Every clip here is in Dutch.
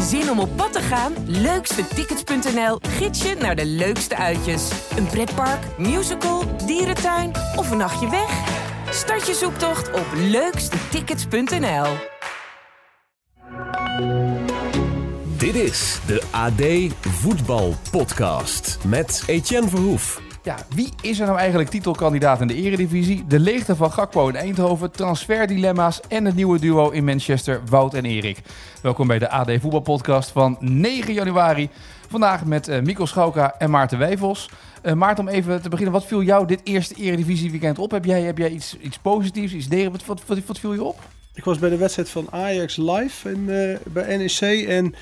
Zin om op pad te gaan? Leukstetickets.nl gids je naar de leukste uitjes. Een pretpark, musical, dierentuin of een nachtje weg? Start je zoektocht op leukstetickets.nl. Dit is de AD Voetbal Podcast met Etienne Verhoef. Ja, wie is er nou eigenlijk titelkandidaat in de Eredivisie? De leegte van Gakpo in Eindhoven, transferdilemma's en het nieuwe duo in Manchester, Wout en Erik. Welkom bij de AD Voetbalpodcast van 9 januari. Vandaag met uh, Mikkel Schauka en Maarten Wijvels. Uh, Maarten, om even te beginnen, wat viel jou dit eerste Eredivisie weekend op? Heb jij, heb jij iets, iets positiefs, iets negatiefs? Wat, wat, wat, viel je op? Ik was bij de wedstrijd van Ajax live in, uh, bij NEC en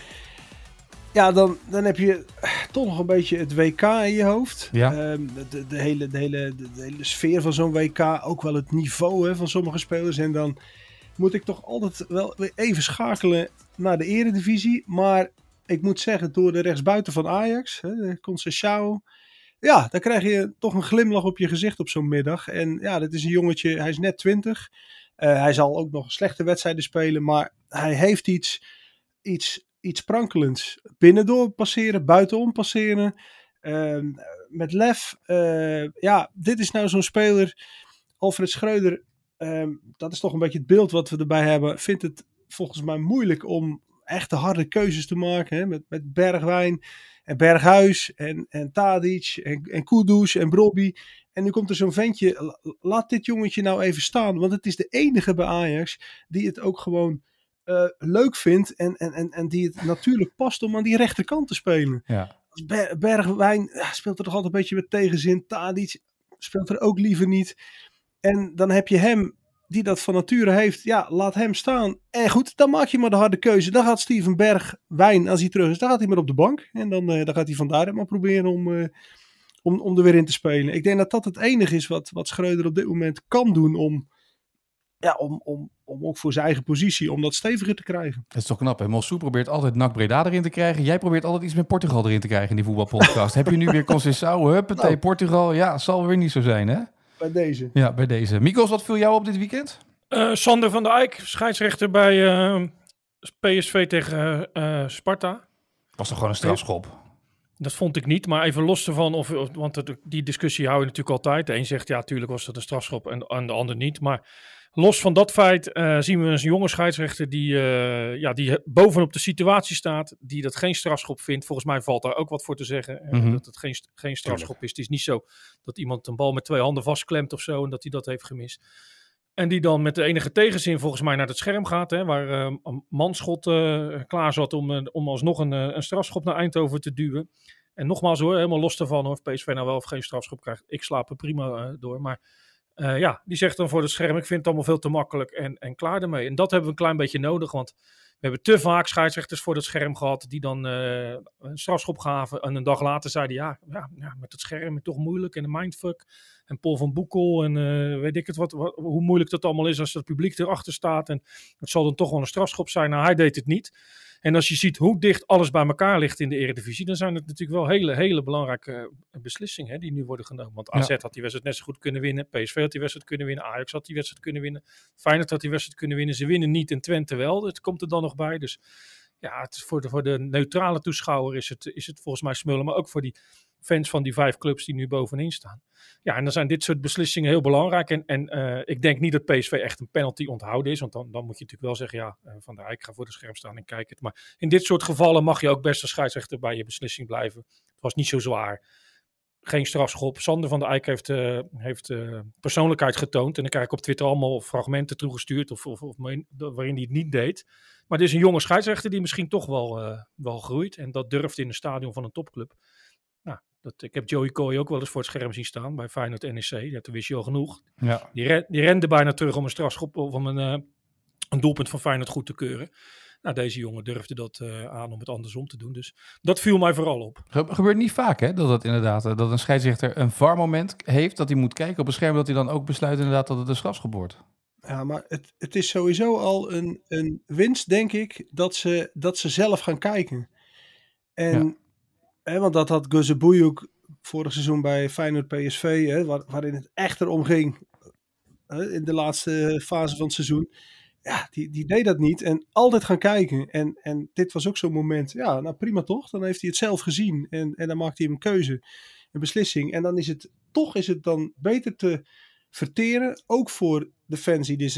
ja, dan, dan heb je toch nog een beetje het WK in je hoofd. Ja. Um, de, de, hele, de, hele, de, hele sfeer van zo'n WK, ook wel het niveau hè, van sommige spelers. En dan moet ik toch altijd wel even schakelen naar de eredivisie. Maar ik moet zeggen, door de rechtsbuiten van Ajax, hè, Conceição... Ja, dan krijg je toch een glimlach op je gezicht op zo'n middag. En ja, dat is een jongetje, hij is net 20. Uh, hij zal ook nog slechte wedstrijden spelen, maar hij heeft iets, iets iets prankelends. Binnendoor passeren, buitenom passeren. Uh, met lef. Uh, ja, dit is nou zo'n speler. Alfred Schreuder, uh, dat is toch een beetje het beeld wat we erbij hebben. Vindt het volgens mij moeilijk om echte harde keuzes te maken. Hè? Met, met Bergwijn en Berghuis en, en Tadic en, en Kudus en Brobby. En nu komt er zo'n ventje. Laat dit jongetje nou even staan. Want het is de enige bij Ajax die het ook gewoon uh, leuk vindt en, en, en, en die het natuurlijk past om aan die rechterkant te spelen. Ja. Ber Bergwijn ja, speelt er toch altijd een beetje met tegenzin. Tadic speelt er ook liever niet. En dan heb je hem die dat van nature heeft. Ja, laat hem staan. En goed, dan maak je maar de harde keuze. Dan gaat Steven Bergwijn, als hij terug is, dan gaat hij maar op de bank. En dan, uh, dan gaat hij vandaar maar proberen om, uh, om, om er weer in te spelen. Ik denk dat dat het enige is wat, wat Schreuder op dit moment kan doen om ja, om, om, om ook voor zijn eigen positie, om dat steviger te krijgen. Dat is toch knap, hè? Mossou probeert altijd NAC Breda erin te krijgen. Jij probeert altijd iets met Portugal erin te krijgen in die voetbalpodcast. Heb je nu weer Conceição, huppatee, nou. Portugal. Ja, zal weer niet zo zijn, hè? Bij deze. Ja, bij deze. Mikos, wat viel jou op dit weekend? Uh, Sander van der Eyck, scheidsrechter bij uh, PSV tegen uh, Sparta. Was toch gewoon een strafschop? Dat vond ik niet, maar even los ervan, of, want het, die discussie hou je natuurlijk altijd. De een zegt, ja, tuurlijk was dat een strafschop en, en de ander niet. Maar Los van dat feit uh, zien we een jonge scheidsrechter die, uh, ja, die bovenop de situatie staat, die dat geen strafschop vindt. Volgens mij valt daar ook wat voor te zeggen, mm -hmm. dat het geen, geen strafschop is. Het is niet zo dat iemand een bal met twee handen vastklemt of zo en dat hij dat heeft gemist. En die dan met de enige tegenzin volgens mij naar het scherm gaat, hè, waar uh, een manschot klaar zat om, om alsnog een, een strafschop naar Eindhoven te duwen. En nogmaals hoor, helemaal los daarvan of PSV nou wel of geen strafschop krijgt. Ik slaap er prima door, maar... Uh, ja, die zegt dan voor het scherm: Ik vind het allemaal veel te makkelijk en, en klaar ermee. En dat hebben we een klein beetje nodig, want we hebben te vaak scheidsrechters voor het scherm gehad die dan uh, een strafschop gaven. En een dag later zeiden: Ja, ja, ja met het scherm is toch moeilijk en de mindfuck. En Paul van Boekel en uh, weet ik het wat, wat, hoe moeilijk dat allemaal is als het publiek erachter staat. En het zal dan toch wel een strafschop zijn. Nou, hij deed het niet. En als je ziet hoe dicht alles bij elkaar ligt in de Eredivisie, dan zijn het natuurlijk wel hele, hele belangrijke beslissingen hè, die nu worden genomen. Want AZ ja. had die wedstrijd net zo goed kunnen winnen, PSV had die wedstrijd kunnen winnen, Ajax had die wedstrijd kunnen winnen, Feyenoord had die wedstrijd kunnen winnen. Ze winnen niet en Twente wel, het komt er dan nog bij. Dus ja, het is voor, de, voor de neutrale toeschouwer is het, is het volgens mij smullen, maar ook voor die fans van die vijf clubs die nu bovenin staan. Ja, en dan zijn dit soort beslissingen heel belangrijk. En, en uh, ik denk niet dat PSV echt een penalty onthouden is. Want dan, dan moet je natuurlijk wel zeggen, ja, uh, Van der Eyck, ga voor de scherm staan en kijk het. Maar in dit soort gevallen mag je ook best als scheidsrechter bij je beslissing blijven. Het was niet zo zwaar. Geen strafschop. Sander van der Eyck heeft, uh, heeft persoonlijkheid getoond. En dan krijg ik op Twitter allemaal fragmenten toegestuurd of, of, of waarin hij het niet deed. Maar het is een jonge scheidsrechter die misschien toch wel, wel groeit. En dat durft in een stadion van een topclub. Dat, ik heb Joey Coy ook wel eens voor het scherm zien staan bij Feyenoord NEC. Dat wist je al genoeg. Ja. Die, die rende bijna terug om een strafschop of om een, uh, een doelpunt van Feyenoord goed te keuren. Nou, deze jongen durfde dat uh, aan om het andersom te doen. Dus dat viel mij vooral op. Ge gebeurt niet vaak, hè? Dat het inderdaad dat een scheidsrechter een VAR-moment heeft, dat hij moet kijken op een scherm, dat hij dan ook besluit inderdaad dat het een strafschop wordt. Ja, maar het, het is sowieso al een, een winst, denk ik, dat ze, dat ze zelf gaan kijken. En ja. Hè, want dat had Guzebuyuk vorig seizoen bij Feyenoord PSV, hè, waar, waarin het echt erom ging hè, in de laatste fase van het seizoen. ja, die, die deed dat niet. En altijd gaan kijken. En, en dit was ook zo'n moment. Ja, nou prima toch? Dan heeft hij het zelf gezien. En, en dan maakt hij een keuze, een beslissing. En dan is het, toch is het dan beter te verteren. Ook voor de fans die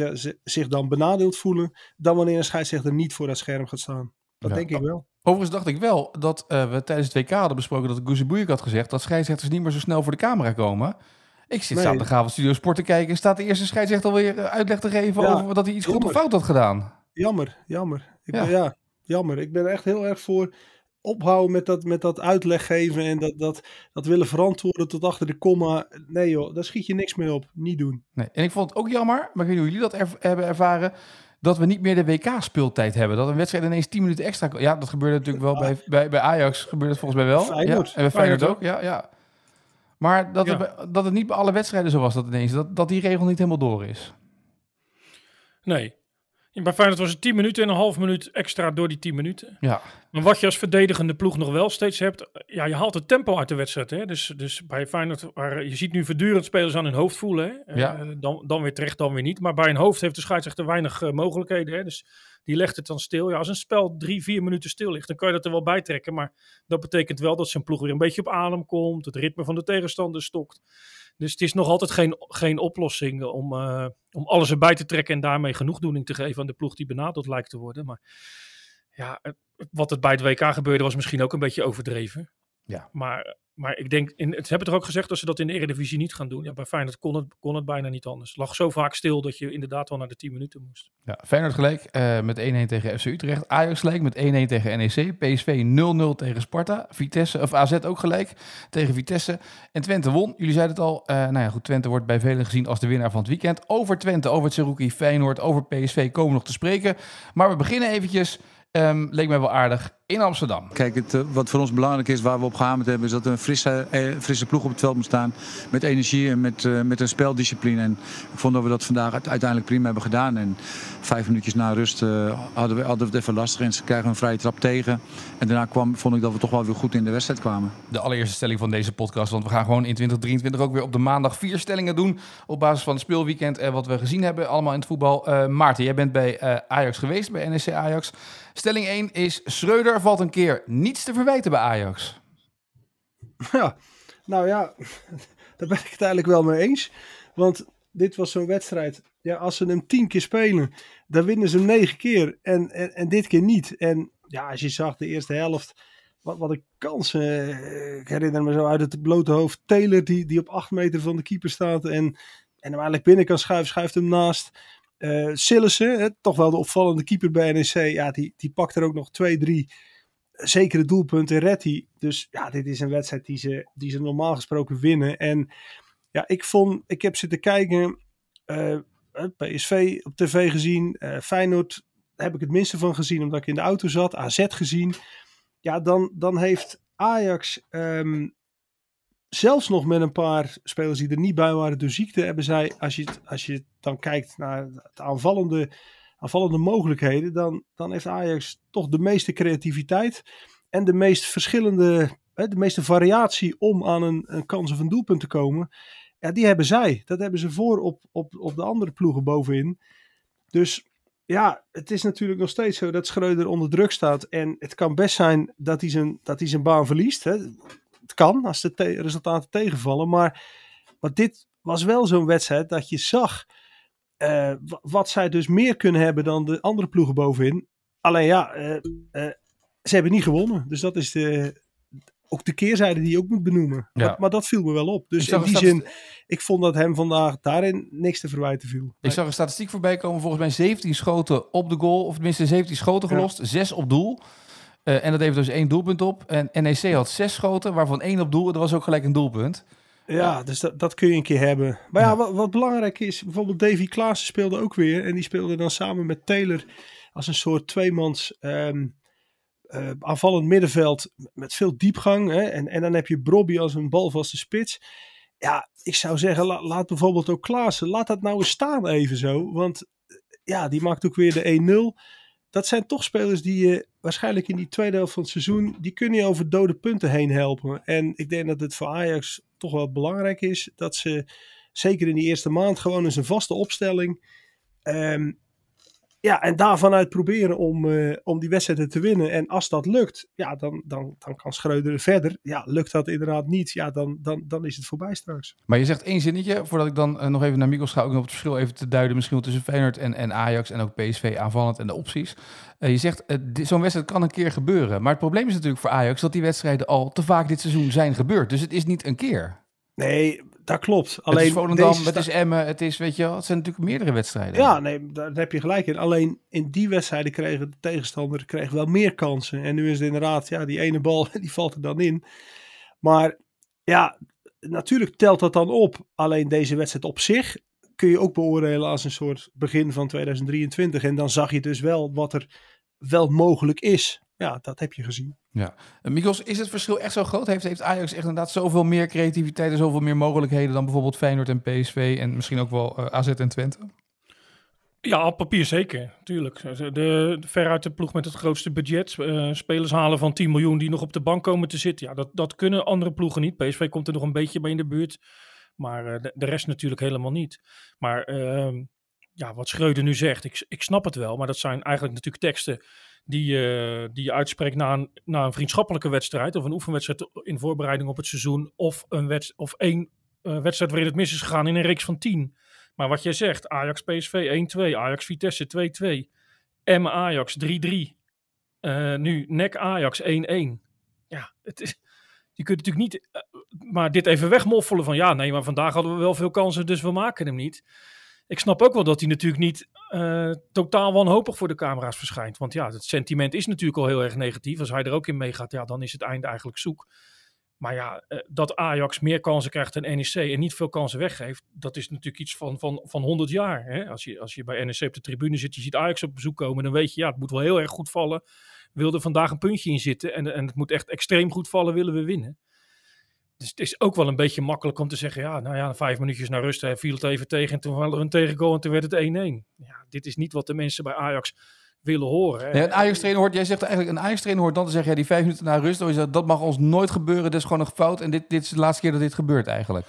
zich dan benadeeld voelen. Dan wanneer een scheidsrechter niet voor dat scherm gaat staan. Dat Ja. denk ik wel. Overigens dacht ik wel dat eh, we tijdens het WK hadden besproken dat Boeik had gezegd dat scheidsrechters niet meer zo snel voor de camera komen. Ik zit Nee. zaterdagavond Studio Sport te kijken. Staat de eerste scheidsrechter alweer eh, uitleg te geven Ja, over dat hij iets goed of fout had gedaan? Jammer, jammer. Ik Ja. Ben, ja, jammer. Ik ben echt heel erg voor ophouden met dat, met dat uitleg geven en dat, dat, dat willen verantwoorden tot achter de komma. Nee joh, daar schiet je niks mee op. Niet doen. Nee. En ik vond het ook jammer, maar ik weet niet hoe jullie dat hebben ervaren, dat we niet meer de WK-speeltijd hebben. Dat een wedstrijd ineens 10 minuten extra... Ja, dat gebeurde natuurlijk wel bij, bij, bij Ajax, gebeurde het volgens mij wel. Feyenoord. Ja, en bij Feyenoord Feyenoord ook, ja. ja. Maar dat, Ja. het, dat het niet bij alle wedstrijden zo was dat ineens, dat, dat die regel niet helemaal door is. Nee. Bij Feyenoord was het 10 minuten en een half minuut extra door die 10 minuten. Ja, Maar wat je als verdedigende ploeg nog wel steeds hebt, ja, je haalt het tempo uit de wedstrijd. Hè? Dus, dus bij Feyenoord, waar, je ziet nu voortdurend spelers aan hun hoofd voelen. Hè? Ja. Eh, dan, dan weer terecht, dan weer niet. Maar bij een hoofd heeft de scheidsrechter weinig eh, mogelijkheden. Hè? Dus die legt het dan stil. Ja, als een spel drie, vier minuten stil ligt, dan kan je dat er wel bij trekken. Maar dat betekent wel dat zijn ploeg weer een beetje op adem komt. Het ritme van de tegenstander stokt. Dus het is nog altijd geen, geen oplossing om, eh, om alles erbij te trekken en daarmee genoegdoening te geven aan de ploeg die benadeeld lijkt te worden. Maar ja, wat het bij het WK gebeurde was misschien ook een beetje overdreven. Ja. Maar, maar ik denk, in, het hebben toch ook gezegd dat ze dat in de Eredivisie niet gaan doen. Ja, bij Feyenoord kon het, kon het bijna niet anders. Het lag zo vaak stil dat je inderdaad wel naar de 10 minuten moest. Ja, Feyenoord gelijk eh, met 1-1 tegen FC Utrecht. Ajax gelijk met 1-1 tegen NEC. PSV 0-0 tegen Sparta. Vitesse, of AZ ook gelijk tegen Vitesse. En Twente won. Jullie zeiden het al. eh, nou ja, goed, Twente wordt bij velen gezien als de winnaar van het weekend. Over Twente, over het Seruki, Feyenoord, over PSV komen we nog te spreken. Maar we beginnen eventjes, ehm, leek mij wel aardig, in Amsterdam. Kijk, het, eh, wat voor ons belangrijk is, waar we op gehamerd hebben, is dat er een frisse, eh, frisse ploeg op het veld moet staan. Met energie en met, eh, met een speldiscipline. En ik vond dat we dat vandaag uite- uiteindelijk prima hebben gedaan. En vijf minuutjes na rust hadden, we, hadden we het even lastig. En ze krijgen een vrije trap tegen. En daarna kwam, vond ik dat we toch wel weer goed in de wedstrijd kwamen. de allereerste stelling van deze podcast. Want we gaan gewoon in 2023 ook weer op de maandag vier stellingen doen. Op basis van het speelweekend en wat we gezien hebben allemaal in het voetbal. Maarten, jij bent bij Ajax geweest, bij NEC Ajax. Stelling 1 is, Schreuder valt een keer niets te verwijten bij Ajax. Ja, nou ja, daar ben ik het eigenlijk wel mee eens. Want dit was zo'n wedstrijd. Ja, als ze hem tien keer spelen, dan winnen ze hem negen keer. En, en, en dit keer niet. En ja, als je zag de eerste helft, wat, wat een kansen. eh, Ik herinner me zo uit het blote hoofd. Taylor die, die op acht meter van de keeper staat. En, en hem eigenlijk binnen kan schuiven, schuift hem naast. Eh Sillissen, hè, toch wel de opvallende keeper bij NEC. Ja, die, die pakt er ook nog twee, drie zekere doelpunten. Redt hij. Dus ja, dit is een wedstrijd die ze, die ze normaal gesproken winnen. En ja, ik vond, ik heb zitten kijken. eh, eh, PSV op tv gezien. Feyenoord heb ik het minste van gezien omdat ik in de auto zat. AZ gezien. Ja, dan, dan heeft Ajax ehm, zelfs nog met een paar spelers die er niet bij waren door ziekte, hebben zij, als je, als je dan kijkt naar het aanvallende, aanvallende mogelijkheden, dan, dan heeft Ajax toch de meeste creativiteit en de meest verschillende, hè, de meeste variatie om aan een, een kans of een doelpunt te komen. Ja, die hebben zij. Dat hebben ze voor op, op, op de andere ploegen bovenin. Dus ja, het is natuurlijk nog steeds zo dat Schreuder onder druk staat. En het kan best zijn dat hij zijn, dat hij zijn baan verliest. Hè. Het kan als de te- resultaten tegenvallen. Maar, maar dit was wel zo'n wedstrijd dat je zag eh, wa- wat zij dus meer kunnen hebben dan de andere ploegen bovenin. Alleen ja, eh, eh, ze hebben niet gewonnen. Dus dat is de, ook de keerzijde die je ook moet benoemen. Ja. Maar, maar dat viel me wel op. Dus in die zin, ik vond dat hem vandaag daarin niks te verwijten viel. Ik zag een statistiek voorbij komen, volgens mij 17 schoten op de goal. Of tenminste 17 schoten Ja. gelost, 6 op doel. Eh, en dat heeft dus één doelpunt op. En NEC had zes schoten, waarvan één op doel. Er was ook gelijk een doelpunt. Ja, dus dat, dat kun je een keer hebben. Maar ja, wat, wat belangrijk is, bijvoorbeeld Davy Klaassen speelde ook weer. En die speelde dan samen met Taylor als een soort tweemans ehm eh, aanvallend middenveld met veel diepgang. Hè? En, en dan heb je Brobby als een balvaste spits. Ja, ik zou zeggen, la- laat bijvoorbeeld ook Klaassen, laat dat nou eens staan even zo. Want eh, ja, die maakt ook weer de 1-0. Dat zijn toch spelers die je waarschijnlijk in die tweede helft van het seizoen, die kunnen je over dode punten heen helpen. En ik denk dat het voor Ajax toch wel belangrijk is dat ze, zeker in die eerste maand, gewoon eens een vaste opstelling. ehm, ja, en daarvanuit proberen om, uh, om die wedstrijden te winnen. En als dat lukt, ja, dan, dan, dan kan Schreuder verder. Ja, lukt dat inderdaad niet, ja, dan, dan, dan is het voorbij straks. Maar je zegt één zinnetje, voordat ik dan uh, nog even naar Mikkel ga, ook nog het verschil even te duiden, misschien tussen Feyenoord en, en Ajax en ook PSV aanvallend en de opties. Uh, je zegt, zo'n wedstrijd kan een keer gebeuren. Maar het probleem is natuurlijk voor Ajax dat die wedstrijden al te vaak dit seizoen zijn gebeurd. Dus het is niet een keer. Nee, dat klopt. Alleen het is Volendam, het is Emmen, het is, weet je wel, het zijn natuurlijk meerdere wedstrijden. Ja, nee, daar heb je gelijk in. Alleen in die wedstrijden kregen de tegenstander kreeg wel meer kansen. En nu is het inderdaad, ja, die ene bal, die valt er dan in. Maar ja, natuurlijk telt dat dan op. Alleen deze wedstrijd op zich kun je ook beoordelen als een soort begin van 2023. En dan zag je dus wel wat er wel mogelijk is ja, dat heb je gezien. Ja. Mikos, is het verschil echt zo groot? Heeft, heeft Ajax echt inderdaad zoveel meer creativiteit en zoveel meer mogelijkheden dan bijvoorbeeld Feyenoord en PSV en misschien ook wel uh, AZ en Twente? Ja, op papier zeker, tuurlijk. De, de, veruit de ploeg met het grootste budget. Uh, spelers halen van 10 miljoen die nog op de bank komen te zitten. Ja, dat, dat kunnen andere ploegen niet. PSV komt er nog een beetje bij in de buurt. Maar uh, de, de, rest natuurlijk helemaal niet. Maar ehm, ja, wat Schreuder nu zegt, ik, ik snap het wel. Maar dat zijn eigenlijk natuurlijk teksten die, uh, die je uitspreekt na een, na een vriendschappelijke wedstrijd of een oefenwedstrijd in voorbereiding op het seizoen of, een of één uh, wedstrijd waarin het mis is gegaan in een reeks van tien. Maar wat jij zegt, Ajax PSV 1-2, Ajax Vitesse 2-2, M Ajax 3-3, uh, nu NEC Ajax 1-1. Ja, het is, je kunt natuurlijk niet maar dit even wegmoffelen van ja, nee, maar vandaag hadden we wel veel kansen, dus we maken hem niet ik snap ook wel dat hij natuurlijk niet uh, totaal wanhopig voor de camera's verschijnt. Want ja, het sentiment is natuurlijk al heel erg negatief. Als hij er ook in meegaat, ja, dan is het einde eigenlijk zoek. Maar ja, uh, dat Ajax meer kansen krijgt dan NEC en niet veel kansen weggeeft, dat is natuurlijk iets van, van, van 100 jaar. Hè? Als, je, als je bij NEC op de tribune zit, je ziet Ajax op bezoek komen, dan weet je, ja, het moet wel heel erg goed vallen. Wil er vandaag een puntje in zitten en, en het moet echt extreem goed vallen, willen we winnen. Dus het is ook wel een beetje makkelijk om te zeggen, ja, nou ja, vijf minuutjes naar rust hè, viel het even tegen en toen hadden we een tegengoal en toen werd het 1-1. Ja, dit is niet wat de mensen bij Ajax willen horen. Hè. een Ajax-trainer hoort, jij zegt eigenlijk, een Ajax-trainer hoort dan te zeggen, ja, die vijf minuten naar rust, dat, dat mag ons nooit gebeuren, dit is gewoon een fout en dit, dit is de laatste keer dat dit gebeurt eigenlijk.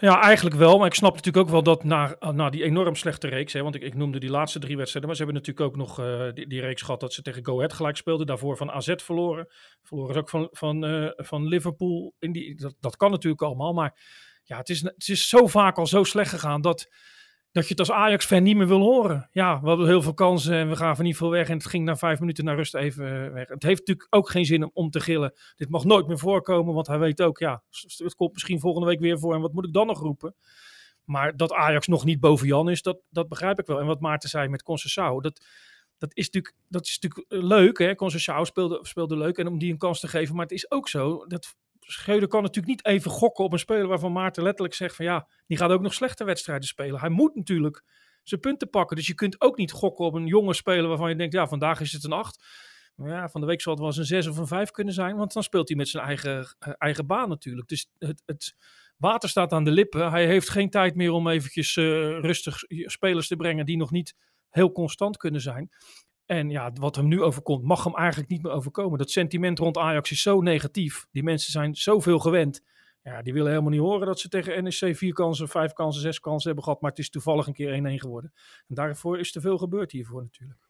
Ja, eigenlijk wel. Maar ik snap natuurlijk ook wel dat na, na die enorm slechte reeks. Hè, want ik, ik noemde die laatste drie wedstrijden. Maar ze hebben natuurlijk ook nog uh, die, die, reeks gehad dat ze tegen Go Ahead gelijk speelden. Daarvoor van AZ verloren. Verloren ze ook van, van, uh, van Liverpool. In die, dat, dat kan natuurlijk allemaal. Maar ja, het is, het is zo vaak al zo slecht gegaan dat dat je het als Ajax-fan niet meer wil horen. Ja, we hadden heel veel kansen en we gaven niet veel weg. En het ging na vijf minuten naar rust even eh, weg. Het heeft natuurlijk ook geen zin om te gillen. Dit mag nooit meer voorkomen, want hij weet ook, ja, het komt misschien volgende week weer voor. En wat moet ik dan nog roepen? Maar dat Ajax nog niet boven Jan is, dat, dat begrijp ik wel. En wat Maarten zei met Concessao, dat, dat, is natuurlijk, dat is natuurlijk leuk. Hè? Concessao speelde, speelde leuk en om die een kans te geven. Maar het is ook zo dat Schreuder kan natuurlijk niet even gokken op een speler waarvan Maarten letterlijk zegt van ja, die gaat ook nog slechte wedstrijden spelen. Hij moet natuurlijk zijn punten pakken. Dus je kunt ook niet gokken op een jonge speler waarvan je denkt, ja, vandaag is het een 8. Maar ja, van de week zal het wel eens een 6 of een 5 kunnen zijn, want dan speelt hij met zijn eigen, uh, eigen baan natuurlijk. Dus het, het, water staat aan de lippen. Hij heeft geen tijd meer om eventjes uh, rustig spelers te brengen die nog niet heel constant kunnen zijn. En ja, wat hem nu overkomt, mag hem eigenlijk niet meer overkomen. Dat sentiment rond Ajax is zo negatief. Die mensen zijn zoveel gewend. Ja, die willen helemaal niet horen dat ze tegen NEC vier kansen, vijf kansen, zes kansen hebben gehad. Maar het is toevallig een keer 1-1 geworden. En daarvoor is te veel gebeurd hiervoor natuurlijk.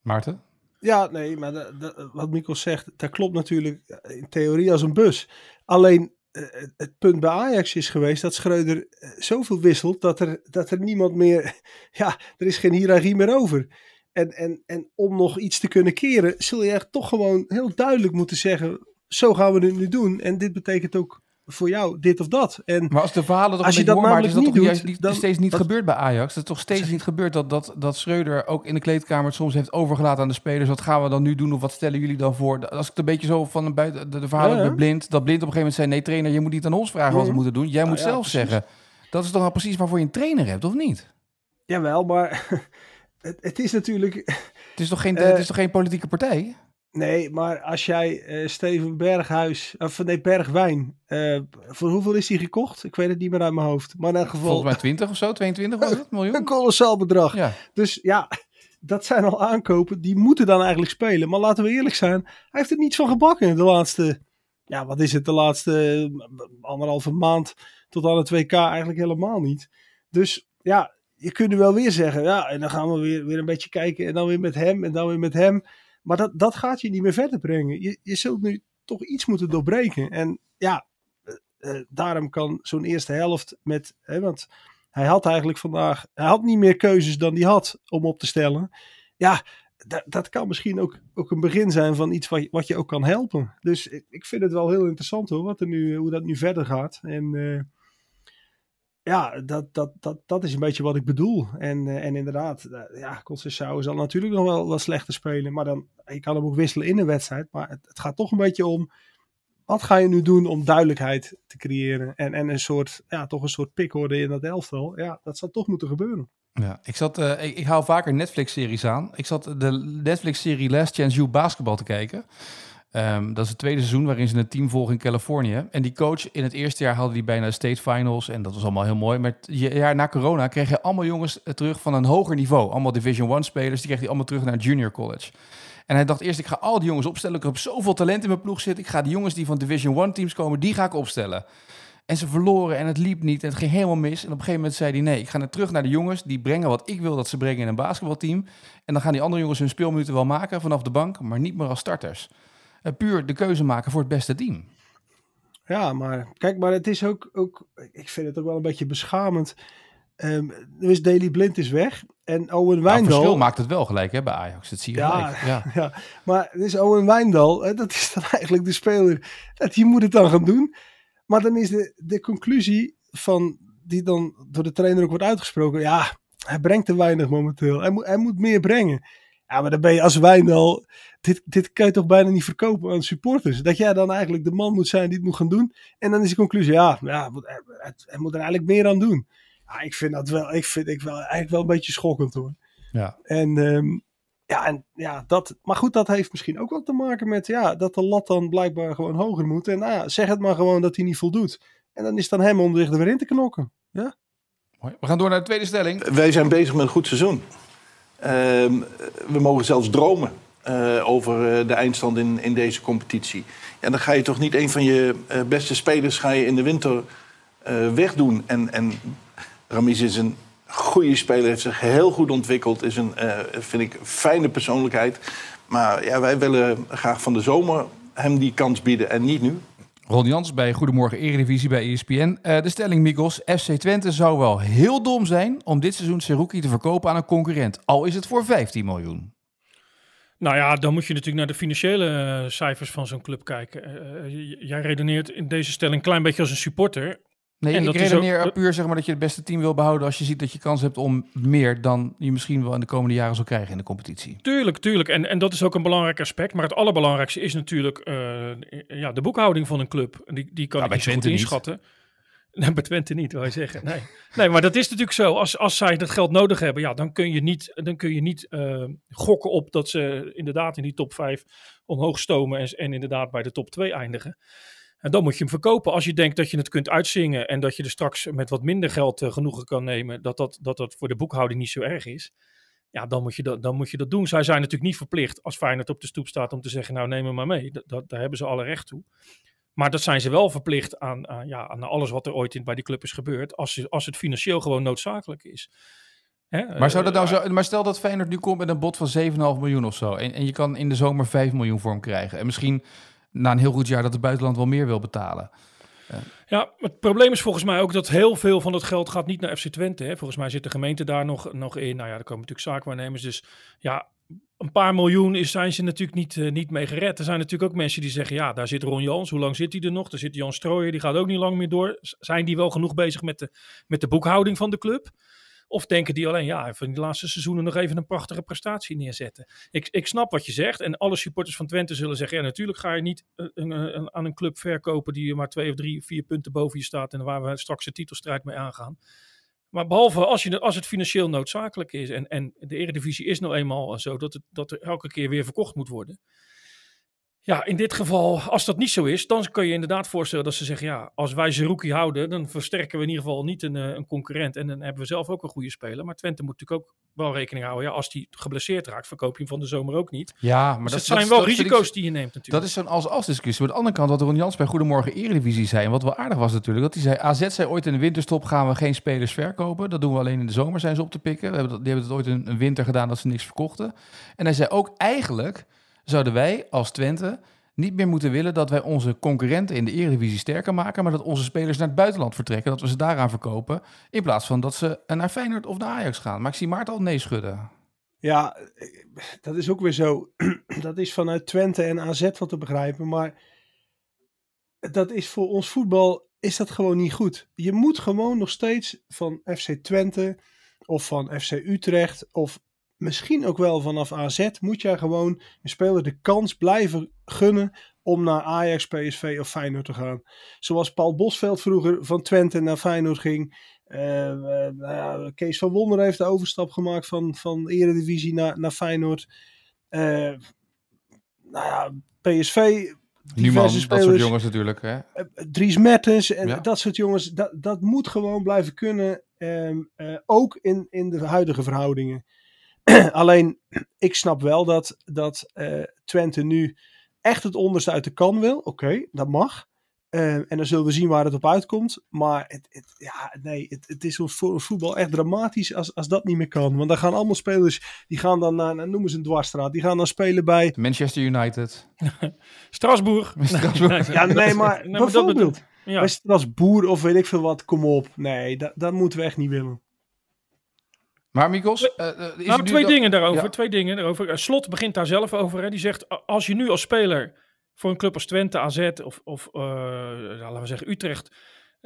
Maarten? Ja, nee, maar de, de, wat Mikkel zegt, dat klopt natuurlijk in theorie als een bus. Alleen uh, het punt bij Ajax is geweest dat Schreuder uh, zoveel wisselt dat er, dat er niemand meer, ja, er is geen hiërarchie meer over. En, en, en om nog iets te kunnen keren, zul je echt toch gewoon heel duidelijk moeten zeggen: zo gaan we het nu doen. En dit betekent ook voor jou dit of dat. En maar als de verhalen toch als je dat namelijk is dat niet toch doet, juist niet, dan- steeds niet gebeurd bij Ajax? Het is toch steeds niet gebeurd dat, dat, dat Schreuder ook in de kleedkamer het soms heeft overgelaten aan de spelers. Wat gaan we dan nu doen of wat stellen jullie dan voor? Als ik het een beetje zo van de, buiten, de, de verhalen Ja, Blind, dat Blind op een gegeven moment zei, nee trainer, je moet niet aan ons vragen wat we Mhm. moeten doen. Jij moet ja, zelf precies. zeggen. Dat is toch nou precies waarvoor je een trainer hebt, of niet? Jawel, maar het, het is natuurlijk. Het is toch geen, Eh, het is toch geen politieke partij? Nee, maar als jij eh, Steven Berghuis, of nee, Bergwijn, eh, voor hoeveel is hij gekocht? Ik weet het niet meer uit mijn hoofd. Maar in elk geval Volgens mij 20 of zo, 22 was het, een miljoen? kolossaal bedrag. Ja. Dus ja, dat zijn al aankopen. Die moeten dan eigenlijk spelen. Maar laten we eerlijk zijn, hij heeft er niets van gebakken de laatste, ja, wat is het, de laatste anderhalve maand tot aan het WK eigenlijk helemaal niet. Dus ja, je kunt wel weer zeggen, ja, en dan gaan we weer, weer een beetje kijken en dan weer met hem en dan weer met hem. Maar dat, dat gaat je niet meer verder brengen. Je, je zult nu toch iets moeten doorbreken. En ja, uh, daarom kan zo'n eerste helft met, hè, want hij had eigenlijk vandaag, hij had niet meer keuzes dan hij had om op te stellen. Ja, dat, dat kan misschien ook, ook een begin zijn van iets wat, wat je ook kan helpen. Dus ik, ik vind het wel heel interessant hoor, wat er nu, hoe dat nu verder gaat. En uh, ja, dat, dat, dat, dat is een beetje wat ik bedoel. En, uh, en inderdaad, uh, ja, Conceição zal natuurlijk nog wel, wel slechter spelen. Maar dan, je kan hem ook wisselen in een wedstrijd. Maar het, het gaat toch een beetje om wat ga je nu doen om duidelijkheid te creëren? En, en een soort, ja, toch een soort pikorde in dat elftal. Ja, dat zal toch moeten gebeuren. Ja, ik, zat, uh, ik, ik hou vaker Netflix-series aan. Ik zat de Netflix-serie Last Chance You basketbal te kijken. Um, dat is het tweede seizoen waarin ze een team volgen in Californië. En die coach in het eerste jaar hadden die bijna de state finals. En dat was allemaal heel mooi. Maar het jaar na corona kreeg je allemaal jongens terug van een hoger niveau. Allemaal Division One spelers. Die kreeg hij allemaal terug naar junior college. En hij dacht eerst, ik ga al die jongens opstellen. Ik heb zoveel talent in mijn ploeg zitten. Ik ga die jongens die van Division One teams komen, die ga ik opstellen. En ze verloren en het liep niet en het ging helemaal mis. En op een gegeven moment zei hij, nee, ik ga naar terug naar de jongens. Die brengen wat ik wil dat ze brengen in een basketbalteam. En dan gaan die andere jongens hun speelminuten wel maken vanaf de bank, maar niet meer als starters. Uh, puur de keuze maken voor het beste team. Ja, maar kijk, maar het is ook, ook ik vind het ook wel een beetje beschamend. Um, dus Daily Blind is weg. En Owen Wijndal... Nou, verschil maakt het wel gelijk hè, bij Ajax. Dat zie je ja, gelijk. Ja. ja. maar dus Owen Wijndal, dat is dan eigenlijk de speler. Dat die moet het dan gaan doen. Maar dan is de, de conclusie van die dan door de trainer ook wordt uitgesproken. Ja, hij brengt te weinig momenteel. Hij moet, hij moet meer brengen. Ja, maar dan ben je als Wijndal... Dit, dit kan je toch bijna niet verkopen aan supporters. Dat jij dan eigenlijk de man moet zijn die het moet gaan doen. En dan is de conclusie, ja, ja hij, hij moet er eigenlijk meer aan doen. Ja, ik vind dat wel, ik vind ik wel eigenlijk wel een beetje schokkend hoor. Ja. En um, ja, en ja, dat, maar goed, dat heeft misschien ook wel te maken met ja, dat de lat dan blijkbaar gewoon hoger moet. En nou ja, zeg het maar gewoon dat hij niet voldoet. En dan is het dan hem om zich er weer in te knokken. Ja? We gaan door naar de tweede stelling. Wij zijn bezig met een goed seizoen. Uh, we mogen zelfs dromen uh, over de eindstand in, in deze competitie. En dan ga je toch niet een van je uh, beste spelers ga je in de winter wegdoen. En, en Ramis is een goede speler, heeft zich heel goed ontwikkeld. Is een, vind ik, fijne persoonlijkheid. Maar ja, wij willen graag van de zomer hem die kans bieden en niet nu. Ron Jans bij Goedemorgen Eredivisie bij ESPN. Uh, de stelling, Mikos. FC Twente zou wel heel dom zijn om dit seizoen Seruki te verkopen aan een concurrent. Al is het voor 15 miljoen. Nou ja, dan moet je natuurlijk naar de financiële uh, cijfers van zo'n club kijken. Uh, jij redeneert in deze stelling een klein beetje als een supporter. Nee, en ik redeneer ook, puur zeg maar, dat je het beste team wil behouden als je ziet dat je kans hebt om meer dan je misschien wel in de komende jaren zal krijgen in de competitie. Tuurlijk, tuurlijk. En, en dat is ook een belangrijk aspect. Maar het allerbelangrijkste is natuurlijk uh, ja, de boekhouding van een club. Die, die kan ja, ik niet zo goed inschatten. Nee, bij Twente niet, wil je zeggen. Nee. nee, maar dat is natuurlijk zo. Als, als zij dat geld nodig hebben, ja, dan kun je niet, dan kun je niet uh, gokken op dat ze inderdaad in die top 5 omhoog stomen en, en inderdaad bij de top 2 eindigen. En dan moet je hem verkopen. Als je denkt dat je het kunt uitzingen en dat je er straks met wat minder geld uh, genoegen kan nemen, dat dat, dat dat voor de boekhouding niet zo erg is. Ja, dan moet, je dat, dan moet je dat doen. Zij zijn natuurlijk niet verplicht als Feyenoord op de stoep staat om te zeggen, nou neem hem maar mee. Dat, dat, daar hebben ze alle recht toe. Maar dat zijn ze wel verplicht aan, aan, ja, aan alles wat er ooit in, bij die club is gebeurd, als, als het financieel gewoon noodzakelijk is. Hè? Maar, zou dat nou zo, maar stel dat Feyenoord nu komt met een bod van 7,5 miljoen of zo. En, en je kan in de zomer 5 miljoen voor hem krijgen. En misschien na een heel goed jaar dat het buitenland wel meer wil betalen. Ja, het probleem is volgens mij ook dat heel veel van dat geld gaat niet naar FC Twente. Hè. Volgens mij zit de gemeente daar nog, nog in. Nou ja, er komen natuurlijk zaakwaarnemers. Dus ja, een paar miljoen is, zijn ze natuurlijk niet, uh, niet mee gered. Er zijn natuurlijk ook mensen die zeggen, ja, daar zit Ron Jans. Hoe lang zit hij er nog? Daar zit Jan Strooijer, die gaat ook niet lang meer door. Zijn die wel genoeg bezig met de, met de boekhouding van de club? Of denken die alleen, ja, van die laatste seizoenen nog even een prachtige prestatie neerzetten. Ik, ik snap wat je zegt. En alle supporters van Twente zullen zeggen, ja, natuurlijk ga je niet een, een, een, aan een club verkopen die maar twee of drie, vier punten boven je staat en waar we straks de titelstrijd mee aangaan. Maar behalve als, je, als het financieel noodzakelijk is. En, en de Eredivisie is nou eenmaal zo dat, het, dat er elke keer weer verkocht moet worden. Ja, in dit geval, als dat niet zo is, dan kun je inderdaad voorstellen dat ze zeggen: ja, als wij Zerouki houden, dan versterken we in ieder geval niet een, eh, een concurrent. En dan hebben we zelf ook een goede speler. Maar Twente moet natuurlijk ook wel rekening houden. Ja, als die geblesseerd raakt, verkoop je hem van de zomer ook niet. Ja, maar Dus dat, het zijn dat- wel dat vind ik- risico's die je neemt natuurlijk. Dat is zo'n als-als discussie. Maar aan de andere kant, wat Ron Jans bij Goedemorgen Eredivisie zei... en wat wel aardig was natuurlijk, dat hij zei... AZ zei ooit in de winterstop gaan we geen spelers verkopen. Dat doen we alleen in de zomer, zijn ze op te pikken. We hebben die hebben het ooit een, een winter gedaan dat ze niks verkochten. En hij zei ook, eigenlijk zouden wij als Twente... niet meer moeten willen dat wij onze concurrenten in de Eredivisie sterker maken... maar dat onze spelers naar het buitenland vertrekken, dat we ze daaraan verkopen... in plaats van dat ze naar Feyenoord of naar Ajax gaan. Maar ik zie Maarten al nee schudden. Ja, dat is ook weer zo. Dat is vanuit Twente en AZ wat te begrijpen. Maar dat is voor ons voetbal is dat gewoon niet goed. Je moet gewoon nog steeds van FC Twente of van FC Utrecht of misschien ook wel vanaf AZ moet jij gewoon een speler de kans blijven gunnen om naar Ajax, PSV of Feyenoord te gaan. Zoals Paul Bosveld vroeger van Twente naar Feyenoord ging. Eh, eh, ja, Kees van Wonder heeft de overstap gemaakt van, van Eredivisie naar, naar Feyenoord. Eh, nou ja, PSV, Numan, diverse dat soort jongens natuurlijk. Hè? Eh, Dries Mertens en Ja. dat soort jongens, dat, dat moet gewoon blijven kunnen. ehm, eh, ook in, in de huidige verhoudingen. Alleen, ik snap wel dat, dat eh, Twente nu echt het onderste uit de kan wil. Oké, dat mag. Eh, en dan zullen we zien waar het op uitkomt. Maar het, het, ja, nee, het, het is voor voetbal echt dramatisch als, als dat niet meer kan. Want dan gaan allemaal spelers, die gaan dan naar, nou, noemen ze een dwarsstraat, die gaan dan spelen bij... Manchester United. Strasbourg. Strasbourg. Ja, nee, maar Nee, maar dat bedoel bijvoorbeeld. Ja. Bij Strasbourg of weet ik veel wat, kom op. Nee, dat, dat moeten we echt niet willen. Maar Mikos, eh, eh, is Nou, twee dingen daarover. Ja. Twee dingen daarover. Eh, Slot begint daar zelf over. Hè. Die zegt, als je nu als speler voor een club als Twente, AZ of, of eh, laten we zeggen Utrecht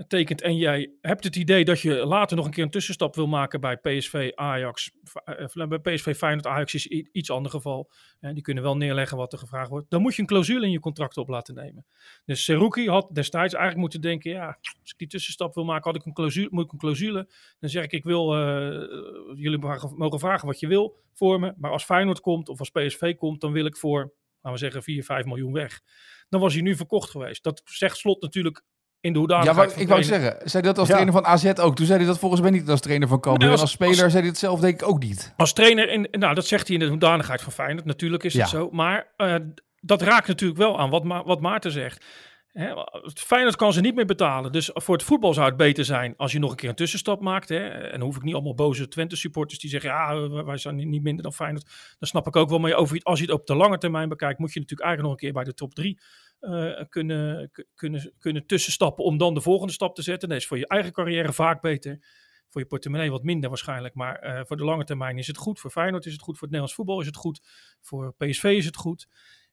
tekent en jij hebt het idee dat je later nog een keer een tussenstap wil maken bij PSV, Ajax. eh, eh, bij PSV, Feyenoord, Ajax is iets ander geval. Die kunnen wel neerleggen wat er gevraagd wordt. Dan moet je een clausule in je contract op laten nemen. Dus Seruki had destijds eigenlijk moeten denken, ja, als ik die tussenstap wil maken, had ik een clausule, moet ik een clausule. Dan zeg ik, ik wil, eh, jullie mogen mogen vragen wat je wil voor me. Maar als Feyenoord komt of als PSV komt, dan wil ik voor, laten we zeggen, 4, 5 miljoen weg. Dan was hij nu verkocht geweest. Dat zegt Slot natuurlijk in de Ja, hoedanigheid maar van ik wou zeggen, zei dat als Ja. trainer van AZ ook? Toen zei hij dat volgens mij niet als trainer van Cambuur. Nee, als- als speler als- zei hij het zelf denk ik ook niet. Als trainer, in, nou dat zegt hij in de hoedanigheid van Feyenoord, natuurlijk is het Ja. zo. Maar eh, dat raakt natuurlijk wel aan wat, Ma wat Maarten zegt. Hè, Feyenoord kan ze niet meer betalen. Dus voor het voetbal zou het beter zijn als je nog een keer een tussenstap maakt. Hè. En dan hoef ik niet allemaal boze Twente supporters die zeggen... ja, wij- zijn niet minder dan Feyenoord. Dat snap ik ook wel. Maar over, als je het op de lange termijn bekijkt... moet je natuurlijk eigenlijk nog een keer bij de top drie eh, kunnen, kunnen, kunnen tussenstappen... om dan de volgende stap te zetten. Dat is voor je eigen carrière vaak beter. Voor je portemonnee wat minder waarschijnlijk. Maar eh, voor de lange termijn is het goed. Voor Feyenoord is het goed. Voor het Nederlands voetbal is het goed. Voor PSV is het goed.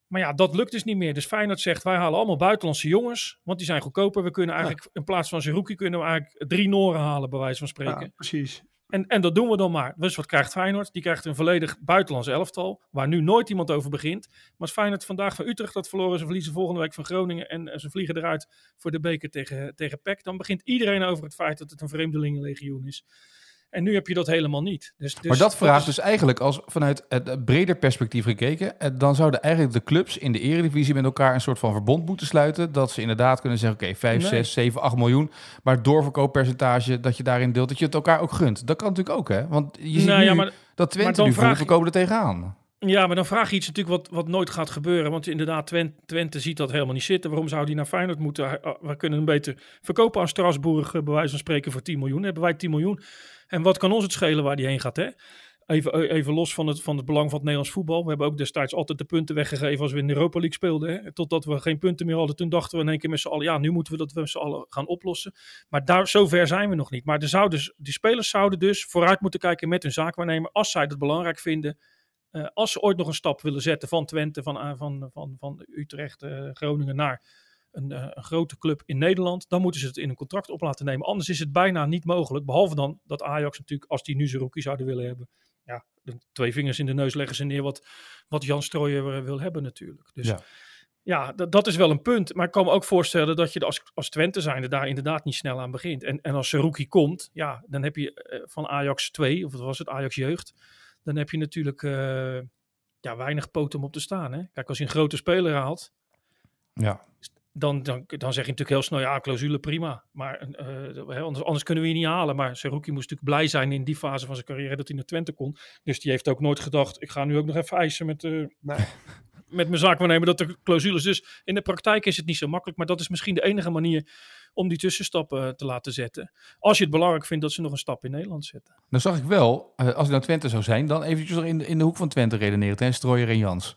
Maar ja, dat lukt dus niet meer. Dus Feyenoord zegt, wij halen allemaal buitenlandse jongens. Want die zijn goedkoper. We kunnen eigenlijk, in plaats van Zerouki, kunnen we eigenlijk drie Noren halen, bij wijze van spreken. Ja, precies. En, en dat doen we dan maar. Dus wat krijgt Feyenoord? Die krijgt een volledig buitenlands elftal, waar nu nooit iemand over begint. Maar als Feyenoord vandaag van Utrecht had verloren, ze verliezen volgende week van Groningen en eh, ze vliegen eruit voor de beker tegen, tegen PEC, dan begint iedereen over het feit dat het een vreemdelingenlegioen is. En nu heb je dat helemaal niet. Dus, dus maar dat vraagt dus eigenlijk als vanuit het breder perspectief gekeken. eh, Dan zouden eigenlijk de clubs in de eredivisie met elkaar een soort van verbond moeten sluiten. Dat ze inderdaad kunnen zeggen, oké, 5, Nee. 6, 7, 8 miljoen. Maar doorverkooppercentage dat je daarin deelt, dat je het elkaar ook gunt. Dat kan natuurlijk ook, hè? Want je ziet Nou nu ja, maar- dat Twente nu voelt, we komen er tegenaan. Ja, maar dan vraag je iets natuurlijk wat, wat nooit gaat gebeuren. Want inderdaad, Twente, Twente ziet dat helemaal niet zitten. Waarom zou die naar Feyenoord moeten? Ah, We kunnen hem beter verkopen aan Strasbourg, eh, bij wijze van spreken, voor 10 miljoen. Hebben wij 10 miljoen. En wat kan ons het schelen waar die heen gaat, hè? Even, eh, even los van het, van het belang van het Nederlands voetbal. We hebben ook destijds altijd de punten weggegeven als we in de Europa League speelden. Hè? Totdat we geen punten meer hadden. Toen dachten we in één keer met z'n allen, ja, nu moeten we dat met z'n allen gaan oplossen. Maar daar, zover zijn we nog niet. Maar er zou dus, die spelers zouden dus vooruit moeten kijken met hun zaakwaarnemer. Als zij het belangrijk vinden eh, als ze ooit nog een stap willen zetten van Twente, van, van, van, van Utrecht, eh, Groningen naar een, eh, een grote club in Nederland, dan moeten ze het in een contract op laten nemen. Anders is het bijna niet mogelijk. Behalve dan dat Ajax natuurlijk, als die nu zijn rookie zouden willen hebben, ja, de twee vingers in de neus leggen ze neer wat, wat Jan Strooijer eh, wil hebben natuurlijk. Dus Ja. ja, dat, is wel een punt. Maar ik kan me ook voorstellen dat je als, als Twente zijnde daar inderdaad niet snel aan begint. En, en als Seruki komt, ja, dan heb je eh, van Ajax 2, of wat was het, Ajax Jeugd. Dan heb je natuurlijk, eh, ja, weinig poot om op te staan. Hè? Kijk, als je een grote speler haalt, Ja. Dan, dan, dan zeg je natuurlijk heel snel, ja, clausule prima. Maar eh, hè, anders, anders kunnen we je niet halen. Maar Seruki moest natuurlijk blij zijn in die fase van zijn carrière dat hij naar Twente kon. Dus die heeft ook nooit gedacht, ik ga nu ook nog even eisen met, eh, Nee. met mijn zaakwaarnemer dat er clausules. Dus in de praktijk is het niet zo makkelijk. Maar dat is misschien de enige manier om die tussenstappen eh, te laten zetten. Als je het belangrijk vindt dat ze nog een stap in Nederland zetten. Dan zag ik wel, eh, als ik nou Twente zou zijn, dan eventjes nog in de, in de hoek van Twente redeneren. Ten Strooier en Jans.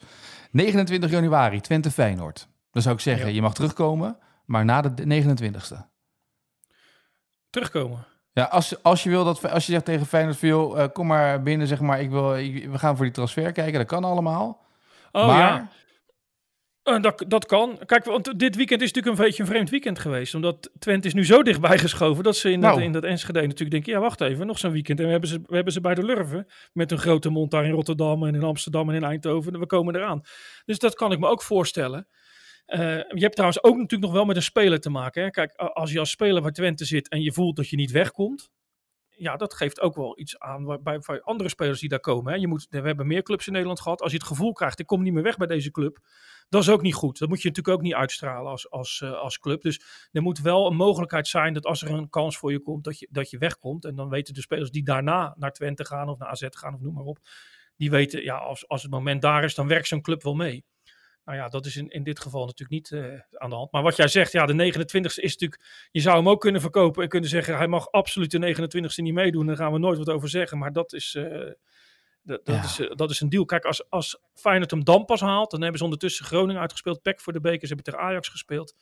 29 januari, Twente Feyenoord. Dan zou ik zeggen, Ja. je mag terugkomen, maar na de 29ste. Terugkomen. Ja, als, als je wil dat, als je zegt tegen Feyenoord, van, joh, eh, kom maar binnen, zeg maar, ik wil, ik- we gaan voor die transfer kijken, dat kan allemaal. Oh maar, ja, Eh, dat, dat kan. Kijk, want dit weekend is natuurlijk een beetje een vreemd weekend geweest. Omdat Twente is nu zo dichtbij geschoven dat ze in, Nou. dat, in dat Enschede natuurlijk denken... Ja, wacht even, nog zo'n weekend. En we hebben, ze, we hebben ze bij de Lurven. Met een grote mond daar in Rotterdam en in Amsterdam en in Eindhoven. We komen eraan. Dus dat kan ik me ook voorstellen. Eh, je hebt trouwens ook natuurlijk nog wel met een speler te maken. Hè? Kijk, als je als speler bij Twente zit en je voelt dat je niet wegkomt... Ja, dat geeft ook wel iets aan bij andere spelers die daar komen. Hè? Je moet, we hebben meer clubs in Nederland gehad. Als je het gevoel krijgt, ik kom niet meer weg bij deze club... Dat is ook niet goed. Dat moet je natuurlijk ook niet uitstralen als, als, eh, als club. Dus er moet wel een mogelijkheid zijn dat als er een kans voor je komt, dat je, dat je wegkomt. En dan weten de spelers die daarna naar Twente gaan of naar AZ gaan of noem maar op. Die weten, ja, als, als het moment daar is, dan werkt zo'n club wel mee. Nou ja, dat is in, in dit geval natuurlijk niet eh, aan de hand. Maar wat jij zegt, ja, de 29e is natuurlijk... Je zou hem ook kunnen verkopen en kunnen zeggen... hij mag absoluut de 29e niet meedoen. Daar gaan we nooit wat over zeggen. Maar dat is... eh, dat, is, eh, dat is een deal. Kijk, als, als Feyenoord hem dan pas haalt... dan hebben ze ondertussen Groningen uitgespeeld. PEC voor de beker. Ze hebben tegen Ajax gespeeld.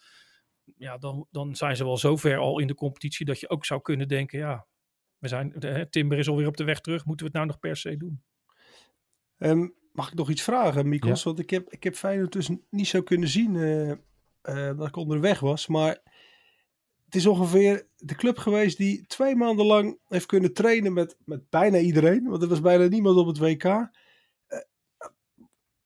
Ja, dan, dan zijn ze wel zo ver al in de competitie... dat je ook zou kunnen denken... ja, we zijn, de, hè, Timber is alweer op de weg terug. Moeten we het nou nog per se doen? Ehm, mag ik nog iets vragen, Mikos? Want ik heb, ik heb Feyenoord dus niet zo kunnen zien eh, eh, dat ik onderweg was. Maar het is ongeveer de club geweest die twee maanden lang heeft kunnen trainen met, met bijna iedereen. Want er was bijna niemand op het WK. Eh,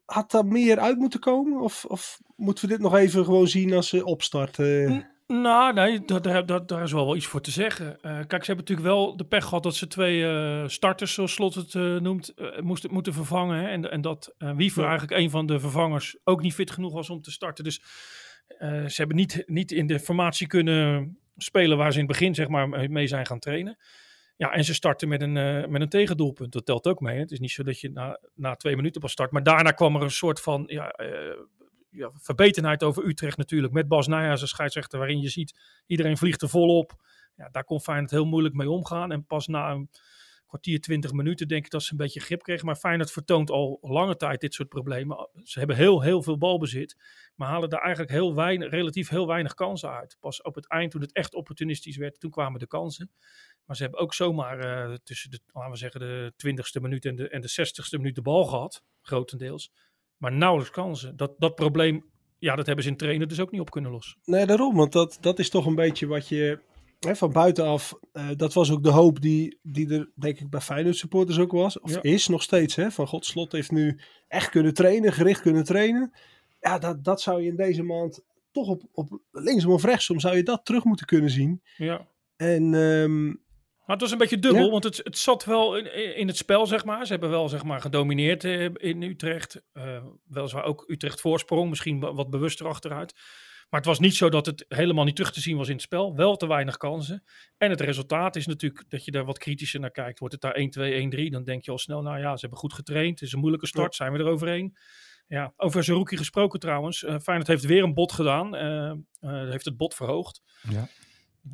had daar meer uit moeten komen? Of, of moeten we dit nog even gewoon zien als ze opstart? eh? Nou, nee, daar, daar, daar, daar is wel wel iets voor te zeggen. Eh, kijk, ze hebben natuurlijk wel de pech gehad dat ze twee eh, starters, zoals Slot het eh, noemt, moesten, moeten vervangen. Hè? En, en dat Wiever Ja. eigenlijk een van de vervangers ook niet fit genoeg was om te starten. Dus ze hebben niet, niet in de formatie kunnen spelen waar ze in het begin zeg maar, mee zijn gaan trainen. Ja, en ze starten met een, met een tegendoelpunt. Dat telt ook mee. Hè? Het is niet zo dat je na, na twee minuten pas start. Maar daarna kwam er een soort van ja, ja, verbetenheid over Utrecht natuurlijk. Met Bas Nijhuis als scheidsrechter. Waarin je ziet, iedereen vliegt er volop. Ja, daar kon Feyenoord heel moeilijk mee omgaan. En pas na een kwartier, twintig minuten denk ik dat ze een beetje grip kregen. Maar Feyenoord vertoont al lange tijd dit soort problemen. Ze hebben heel, heel veel balbezit. Maar halen daar eigenlijk heel weinig, relatief heel weinig kansen uit. Pas op het eind, toen het echt opportunistisch werd, toen kwamen de kansen. Maar ze hebben ook zomaar eh, tussen de, laten we zeggen, de 20ste minuut en de, en de 60ste minuut de bal gehad. Grotendeels. Maar nauwelijks kansen. Dat, dat probleem, ja, dat hebben ze in trainen dus ook niet op kunnen lossen. Nee, daarom. Want dat, dat is toch een beetje wat je hè, van buitenaf. eh, dat was ook de hoop die, die er, denk ik, bij Feyenoord supporters ook was. Of Ja. is nog steeds. Hè, van God, Slot heeft nu echt kunnen trainen, gericht kunnen trainen. Ja, dat, dat zou je in deze maand toch op, op linksom of rechtsom zou je dat terug moeten kunnen zien. Ja. En ehm, Maar het was een beetje dubbel, Ja. want het, het zat wel in, in het spel, zeg maar. Ze hebben wel, zeg maar, gedomineerd eh, in Utrecht. Eh weliswaar ook Utrecht voorsprong, misschien wa- wat bewuster achteruit. Maar het was niet zo dat het helemaal niet terug te zien was in het spel. Wel te weinig kansen. En het resultaat is natuurlijk dat je daar wat kritischer naar kijkt. Wordt het daar 1-2, 1-3, dan denk je al snel, nou ja, ze hebben goed getraind. Het is een moeilijke start, zijn we er overheen. Ja, over Zerouki gesproken trouwens. Eh Feyenoord heeft weer een bod gedaan. heeft het bod verhoogd. Ja.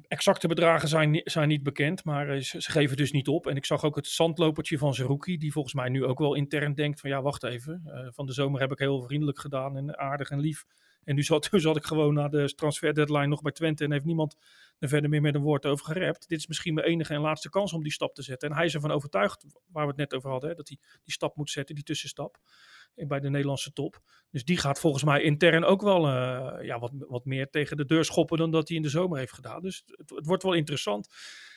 Exacte bedragen zijn, zijn niet bekend, maar eh, ze, ze geven dus niet op. En ik zag ook het zandlopertje van Zerouki, die volgens mij nu ook wel intern denkt van ja, wacht even. eh, van de zomer heb ik heel vriendelijk gedaan en aardig en lief. En nu zat, ik gewoon na de transfer deadline nog bij Twente en heeft niemand er verder meer met een woord over gerept. Dit is misschien mijn enige en laatste kans om die stap te zetten. En hij is ervan overtuigd, waar we het net over hadden, hè, dat hij die stap moet zetten, die tussenstap eh, bij de Nederlandse top. Dus die gaat volgens mij intern ook wel eh, ja, wat, wat meer tegen de deur schoppen dan dat hij in de zomer heeft gedaan. Dus het, het wordt wel interessant.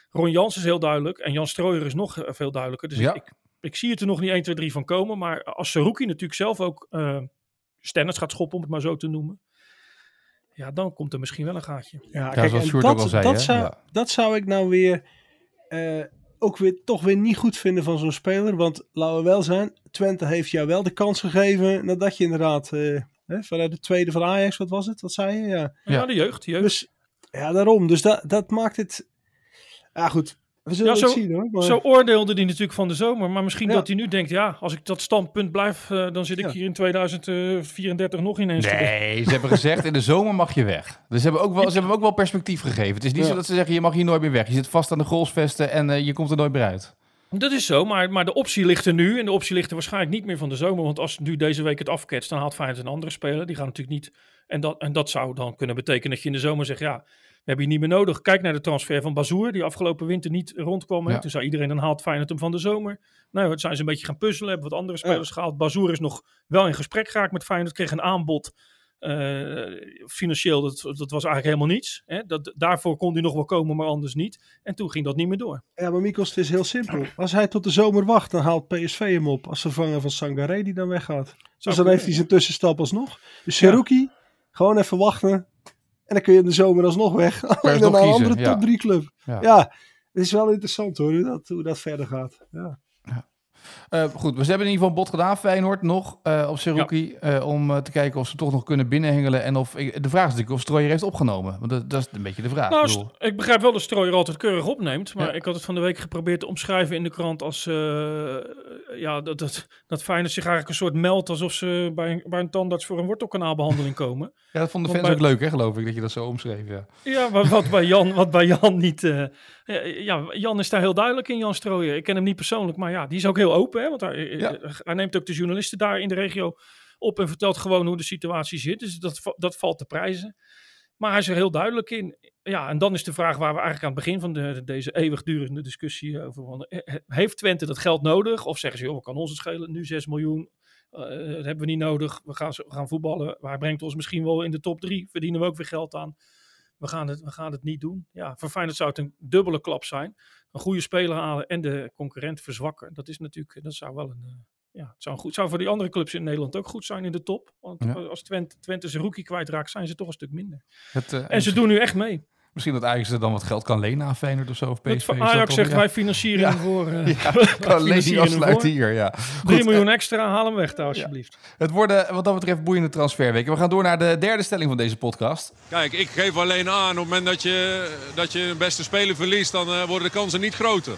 Ron Jans is heel duidelijk en Jan Strooijer is nog eh, veel duidelijker. Dus Ja. ik, ik zie het er nog niet 1, 2, 3 van komen. Maar als Saruki natuurlijk zelf ook stennis gaat schoppen, om het maar zo te noemen. Ja, dan komt er misschien wel een gaatje. ja, en Sjoerd dat, ook al zei, dat, zou, Ja. dat zou ik nou weer eh, ook weer toch weer niet goed vinden van zo'n speler. Want laten we wel zijn, Twente heeft jou wel de kans gegeven nadat je inderdaad eh, hè, vanuit de tweede van Ajax, wat was het? Wat zei je? Ja, Ja, de jeugd. De jeugd. dus ja daarom. Dus dat, dat maakt het... Ja goed, we zullen Ja, het zo- zien hoor. Maar... Zo oordeelde hij natuurlijk van de zomer. Maar misschien Ja. dat hij nu denkt, ja, als ik dat standpunt blijf, eh, dan zit ik Ja. hier in 2034 nog ineens. te- Nee, ze hebben gezegd in de zomer mag je weg. Dus ze hebben ook wel, ze hebben ook wel perspectief gegeven. Het is niet Ja. zo dat ze zeggen je mag hier nooit meer weg. Je zit vast aan de golfsvesten en eh, je komt er nooit meer uit. Dat is zo, maar, maar de optie ligt er nu. En de optie ligt er waarschijnlijk niet meer van de zomer. Want als nu deze week het afketst, dan haalt Feyenoord een andere speler. Die gaan natuurlijk niet... En dat, en dat zou dan kunnen betekenen dat je in de zomer zegt... ja, hebben je niet meer nodig. Kijk naar de transfer van Bazoer, die afgelopen winter niet rondkwam. hè. Ja. Toen zei iedereen, dan haalt Feyenoord hem van de zomer. Nou, het zijn ze een beetje gaan puzzelen. Hebben wat andere spelers gehaald. Bazoer is nog wel in gesprek geraakt met Feyenoord. Kreeg een aanbod. eh, financieel, dat, dat was eigenlijk helemaal niets. Hè. Dat, daarvoor kon hij nog wel komen, maar anders niet. En toen ging dat niet meer door. Ja, maar Mikos, het is heel simpel. Als hij tot de zomer wacht, dan haalt PSV hem op als vervanger van Sangaré die dan weggaat. Dus dan heeft hij zijn tussenstap alsnog. Dus Seruki, gewoon even wachten. En dan kun je in de zomer alsnog weg. Alleen dan nog naar een andere top 3 club. Ja. Ja. het is wel interessant hoor, hoe dat, hoe dat verder gaat. Ja. Eh, goed, we hebben in ieder geval een bod gedaan, Feyenoord, nog eh, op Seruki. eh, om te kijken of ze toch nog kunnen binnenhengelen. En of, ik- de vraag is natuurlijk of Strooijer heeft opgenomen. Want dat, dat is een beetje de vraag. Nou, Ik begrijp wel dat Strooier altijd keurig opneemt. Maar Ja. ik had het van de week geprobeerd te omschrijven in de krant als... ja, dat, dat, dat Feyenoord zich eigenlijk een soort meldt alsof ze bij een, bij een tandarts voor een wortelkanaalbehandeling komen. ja, dat vonden de fans bij- ook leuk, hè, geloof ik, dat je dat zo omschreef. Ja. Ja, maar wat bij Jan, wat bij Jan niet... ja, ja, Jan is daar heel duidelijk in, Jan Strooijer. Ik ken hem niet persoonlijk, maar ja, die is ook heel open. Hè, want hij, Ja. hij neemt ook de journalisten daar in de regio op en vertelt gewoon hoe de situatie zit. Dus dat, dat valt te prijzen. Maar hij is er heel duidelijk in. Ja, en dan is de vraag waar we eigenlijk aan het begin van de, deze eeuwigdurende discussie over... van, eh, Heeft Twente dat geld nodig? Of zeggen ze, joh, kan ons het schelen? Nu 6 miljoen, eh, dat hebben we niet nodig. We gaan, we gaan voetballen. Hij brengt ons misschien wel in de top 3. Verdienen we ook weer geld aan. We gaan, het, we gaan het niet doen. Ja, voor Feyenoord zou het een dubbele klap zijn. Een goede speler halen en de concurrent verzwakken. Dat is natuurlijk, dat zou wel een... eh, ja, het zou, goed, zou voor die andere clubs in Nederland ook goed zijn in de top. Want Ja. als Twente, Twente zijn rookie kwijtraakt, zijn ze toch een stuk minder. Het, eh, En ze doen nu echt mee. Misschien dat Ajax er dan wat geld kan lenen aan Feyenoord of zo. Of PSV. dat Ajax zegt, ja. wij financieren Ja. hem voor... eh, Ja, kan hier, ja. 3 Goed, miljoen extra, haal hem weg daar alsjeblieft. Het worden wat dat betreft boeiende transferweken. We gaan door naar de derde stelling van deze podcast. Kijk, ik geef alleen aan, op het moment dat je, dat je een beste speler verliest, dan eh, worden de kansen niet groter.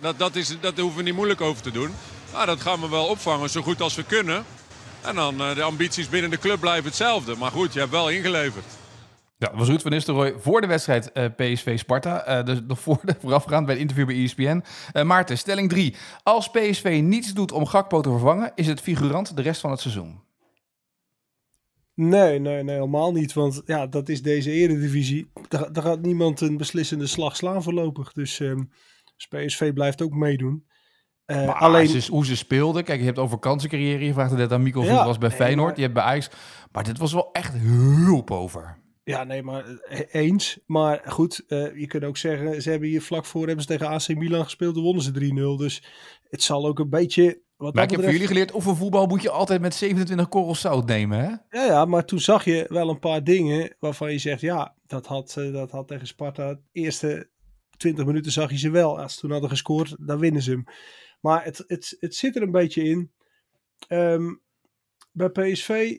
Dat, dat, is, dat hoeven we niet moeilijk over te doen. Maar dat gaan we wel opvangen, zo goed als we kunnen. En dan eh, de ambities binnen de club blijven hetzelfde. Maar goed, je hebt wel ingeleverd. Ja, dat was Ruud van Nistelrooy voor de wedstrijd eh, PSV-Sparta. Eh, dus nog voor de, voorafgaand bij het interview bij ESPN. Eh, Maarten, stelling 3. Als PSV niets doet om Gakpo te vervangen, is het figurant de rest van het seizoen. Nee, nee, nee, helemaal niet. Want ja, dat is deze eredivisie. Daar, daar gaat niemand een beslissende slag slaan voorlopig. Dus ehm, dus PSV blijft ook meedoen. Maar alleen, ze- hoe ze speelden. Kijk, je hebt over kansen creëren. Je vraagt het net aan Mikkel Ja, was bij Feyenoord. maar- Je hebt bij Ajax. Maar dit was wel echt heel pover. Ja, nee, maar eh, eens. Maar goed, eh, je kunt ook zeggen, ze hebben hier vlak voor hebben ze tegen AC Milan gespeeld. Toen wonnen ze 3-0. Dus het zal ook een beetje... Wat Maar ik heb voor jullie geleerd, oefenvoetbal moet je altijd met 27 korrels zout nemen, hè? Ja, ja, maar toen zag je wel een paar dingen waarvan je zegt, ja, dat had, eh, dat had tegen Sparta. De eerste 20 minuten zag je ze wel. Als ze toen hadden gescoord, dan winnen ze hem. Maar het, het, het zit er een beetje in. Ehm, bij PSV,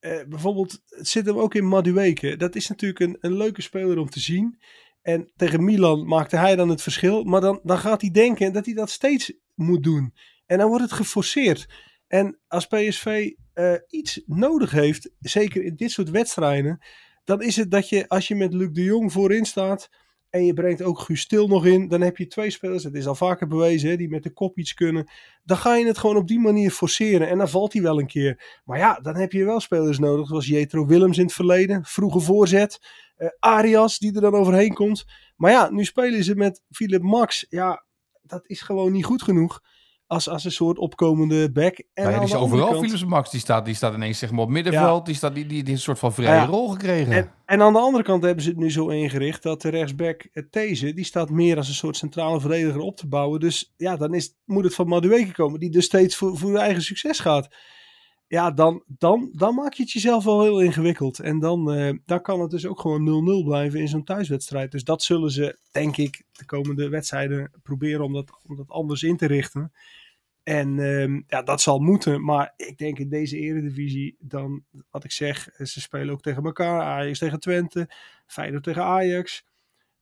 eh, bijvoorbeeld, zit hem ook in Madueke. Dat is natuurlijk een, een leuke speler om te zien. En tegen Milan maakte hij dan het verschil. Maar dan, dan gaat hij denken dat hij dat steeds moet doen. En dan wordt het geforceerd. En als PSV eh, iets nodig heeft, zeker in dit soort wedstrijden, dan is het dat je als je met Luc de Jong voorin staat en je brengt ook Guus Stil nog in, dan heb je twee spelers, het is al vaker bewezen, hè, die met de kop iets kunnen. Dan ga je het gewoon op die manier forceren en dan valt hij wel een keer. Maar ja, dan heb je wel spelers nodig, zoals Jetro Willems in het verleden, vroege voorzet, eh, Arias die er dan overheen komt. Maar ja, nu spelen ze met Philip Max. Ja, dat is gewoon niet goed genoeg. Als, als een soort opkomende back. En Maar ja, die is overal, Philips Max. Die staat, die staat ineens zeg maar, op middenveld. Die, staat, die, die, een soort van vrije Ja. rol gekregen. En, en aan de andere kant hebben ze het nu zo ingericht dat de rechtsback eh, These, die staat meer als een soort centrale verdediger op te bouwen. Dus ja, dan is, moet het van Madueke komen, die dus steeds voor, voor eigen succes gaat. Ja, dan, dan, dan maak je het jezelf wel heel ingewikkeld. En dan, eh, dan kan het dus ook gewoon 0-0 blijven in zo'n thuiswedstrijd. Dus dat zullen ze, denk ik, de komende wedstrijden proberen om dat, om dat anders in te richten. En ehm, ja, dat zal moeten. Maar ik denk in deze eredivisie, dan wat ik zeg, ze spelen ook tegen elkaar. Ajax tegen Twente, Feyenoord tegen Ajax.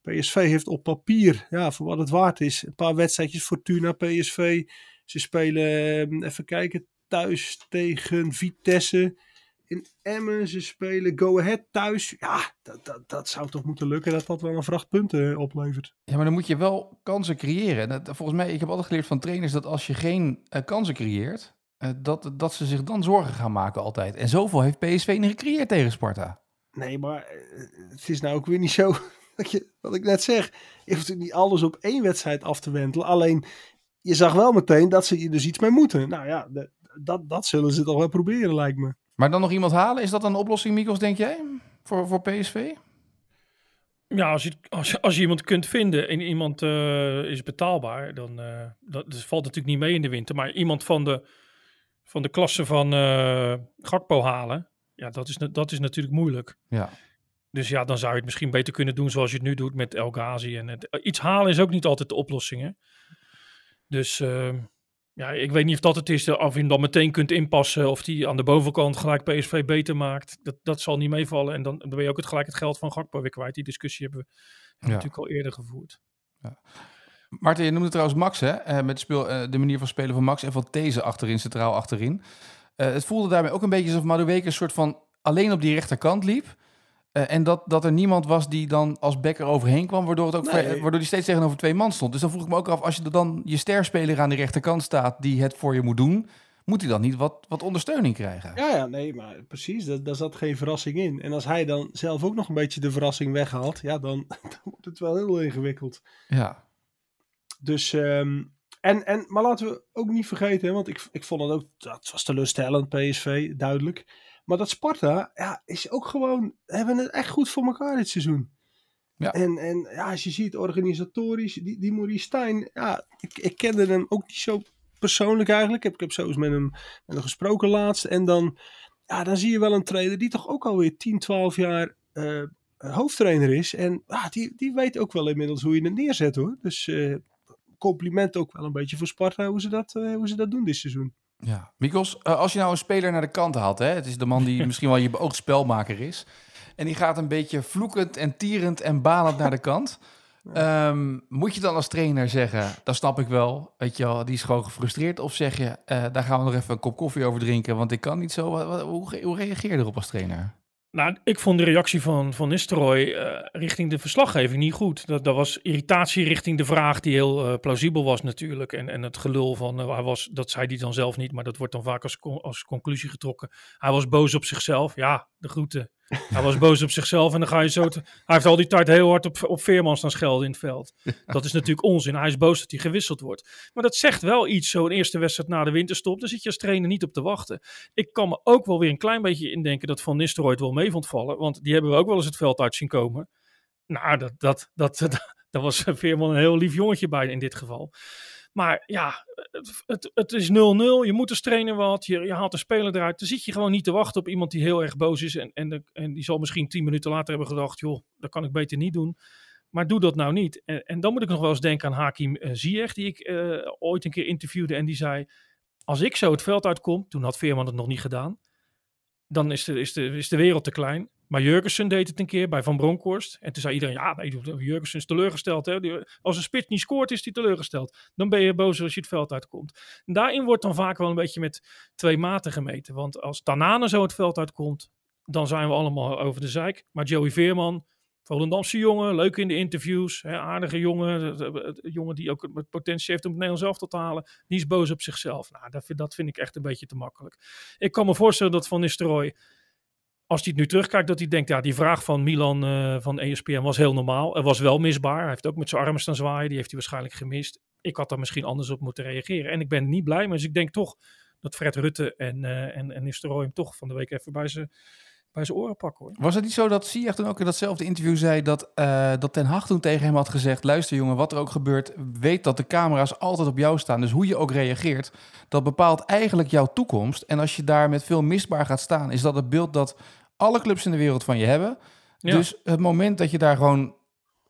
PSV heeft op papier, ja, voor wat het waard is, een paar wedstrijdjes Fortuna, PSV. Ze spelen, ehm, even kijken, thuis tegen Vitesse. In Emmen, ze spelen Go Ahead thuis. Ja, dat, dat, dat zou toch moeten lukken dat dat wel een vracht punten oplevert. Ja, maar dan moet je wel kansen creëren. Dat, volgens mij, ik heb altijd geleerd van trainers dat als je geen uh, kansen creëert, uh, dat, dat ze zich dan zorgen gaan maken altijd. En zoveel heeft PSV niet gecreëerd tegen Sparta. Nee, maar het is nou ook weer niet zo dat je, wat ik net zeg. Je hoeft niet alles op één wedstrijd af te wentelen. Alleen, je zag wel meteen dat ze er dus iets mee moeten. Nou ja, de, dat, dat zullen ze toch wel proberen, lijkt me. Maar dan nog iemand halen, is dat een oplossing, Mikos, denk jij? Voor, voor PSV? Ja, als je, als, als je iemand kunt vinden en iemand uh, is betaalbaar, dan uh, dat, valt natuurlijk niet mee in de winter. Maar iemand van de, van de klasse van uh, Gakpo halen, ja, dat is, dat is natuurlijk moeilijk. Ja. Dus ja, dan zou je het misschien beter kunnen doen zoals je het nu doet met El Ghazi. En het, iets halen is ook niet altijd de oplossing. Hè? Dus ja, ik weet niet of dat het is, of je hem dan meteen kunt inpassen, of die aan de bovenkant gelijk PSV beter maakt. Dat, dat zal niet meevallen. En dan, dan ben je ook het, gelijk het geld van Gakpo weer kwijt. Die discussie hebben we ja. natuurlijk al eerder gevoerd. Ja. Maarten, je noemde trouwens Max, hè? Uh, met de, speel, uh, de manier van spelen van Max en van These achterin, centraal achterin. Uh, het voelde daarmee ook een beetje alsof Madueke een soort van alleen op die rechterkant liep. Uh, en dat, dat er niemand was die dan als backer overheen kwam, waardoor, het ook nee. waardoor die steeds tegenover twee man stond. Dus dan vroeg ik me ook af, als je dan je sterspeler aan de rechterkant staat die het voor je moet doen, moet hij dan niet wat, wat ondersteuning krijgen? Ja, ja, nee, maar precies, daar, daar zat geen verrassing in. En als hij dan zelf ook nog een beetje de verrassing weghaalt, ja, dan, dan wordt het wel heel ingewikkeld. Ja. Dus, um, en, en, maar laten we ook niet vergeten, want ik, ik vond het ook, dat was teleurstellend, PSV, duidelijk. Maar dat Sparta ja, is ook gewoon, hebben het echt goed voor elkaar dit seizoen. Ja. En, en ja, als je ziet organisatorisch, die, die Maurice Stijn, ja, ik, ik kende hem ook niet zo persoonlijk eigenlijk. Ik heb, ik heb zo eens met hem, met hem gesproken laatst. En dan, ja, dan zie je wel een trainer die toch ook alweer 10, 12 jaar uh, hoofdtrainer is. En ja, die, die weet ook wel inmiddels hoe je het neerzet hoor. Dus uh, compliment ook wel een beetje voor Sparta hoe ze dat, uh, hoe ze dat doen dit seizoen. Ja, Mikos, uh, als je nou een speler naar de kant haalt, hè, het is de man die misschien wel je beoogd spelmaker is, en die gaat een beetje vloekend en tierend en balend naar de kant. Um, moet je dan als trainer zeggen, dat snap ik wel, weet je wel, die is gewoon gefrustreerd, of zeg je, uh, daar gaan we nog even een kop koffie over drinken, want ik kan niet zo. Hoe, hoe reageer je erop als trainer? Nou, ik vond de reactie van Van Nistelrooy uh, richting de verslaggeving niet goed. Dat, dat was irritatie richting de vraag die heel uh, plausibel was natuurlijk. En, en het gelul van, uh, hij was, dat zei hij dan zelf niet, maar dat wordt dan vaak als, als conclusie getrokken. Hij was boos op zichzelf. Ja, de groeten. Hij was boos op zichzelf en dan ga je zo... Hij heeft al die tijd heel hard op, op Veerman staan schelden in het veld. Dat is natuurlijk onzin. Hij is boos dat hij gewisseld wordt. Maar dat zegt wel iets, zo'n eerste wedstrijd na de winterstop. Daar zit je als trainer niet op te wachten. Ik kan me ook wel weer een klein beetje indenken dat Van Nistelrooy het wel mee vond vallen. Want die hebben we ook wel eens het veld uit zien komen. Nou, dat, dat, dat, dat, dat was Veerman een heel lief jongetje bij in dit geval. Maar ja, het, het, het is 0-0. Je moet als trainer wat. Je, je, haalt de speler eruit. Dan zit je gewoon niet te wachten op iemand die heel erg boos is. En, en, en die zal misschien tien minuten later hebben gedacht: joh, dat kan ik beter niet doen. Maar doe dat nou niet. En, en dan moet ik nog wel eens denken aan Hakim uh, Ziyech, die ik uh, ooit een keer interviewde. En die zei: Als ik zo het veld uitkom, toen had Veerman het nog niet gedaan. Dan is de, is de, is de wereld te klein. Maar Jurgensen deed het een keer bij Van Bronckhorst. En toen zei iedereen, ja, Jurgensen is teleurgesteld. Hè? Als een spits niet scoort, is hij teleurgesteld. Dan ben je boos als je het veld uitkomt. Daarin wordt dan vaak wel een beetje met twee maten gemeten. Want als Tanane zo het veld uitkomt, dan zijn we allemaal over de zeik. Maar Joey Veerman, Volendamse jongen, leuk in de interviews, hè, aardige jongen, jongen die ook het potentie heeft om het Nederlands zelf te halen, die is boos op zichzelf. Nou, dat vind, dat vind ik echt een beetje te makkelijk. Ik kan me voorstellen dat Van Nistelrooy als hij het nu terugkijkt, dat hij denkt, ja, die vraag van Milan uh, van ESPN was heel normaal. Het was wel misbaar. Hij heeft ook met zijn armen staan zwaaien. Die heeft hij waarschijnlijk gemist. Ik had daar misschien anders op moeten reageren. En ik ben niet blij, maar dus ik denk toch dat Fred Rutte en, uh, en, en Nistelrooy hem toch van de week even bij zijn bij zijn oren pakken hoor. Was het niet zo dat Ziyech toen ook in datzelfde interview zei dat, eh, dat Ten Hag toen tegen hem had gezegd... luister jongen, wat er ook gebeurt, weet dat de camera's altijd op jou staan. Dus hoe je ook reageert, dat bepaalt eigenlijk jouw toekomst. En als je daar met veel misbaar gaat staan, is dat het beeld dat alle clubs in de wereld van je hebben. Ja. Dus het moment dat je daar gewoon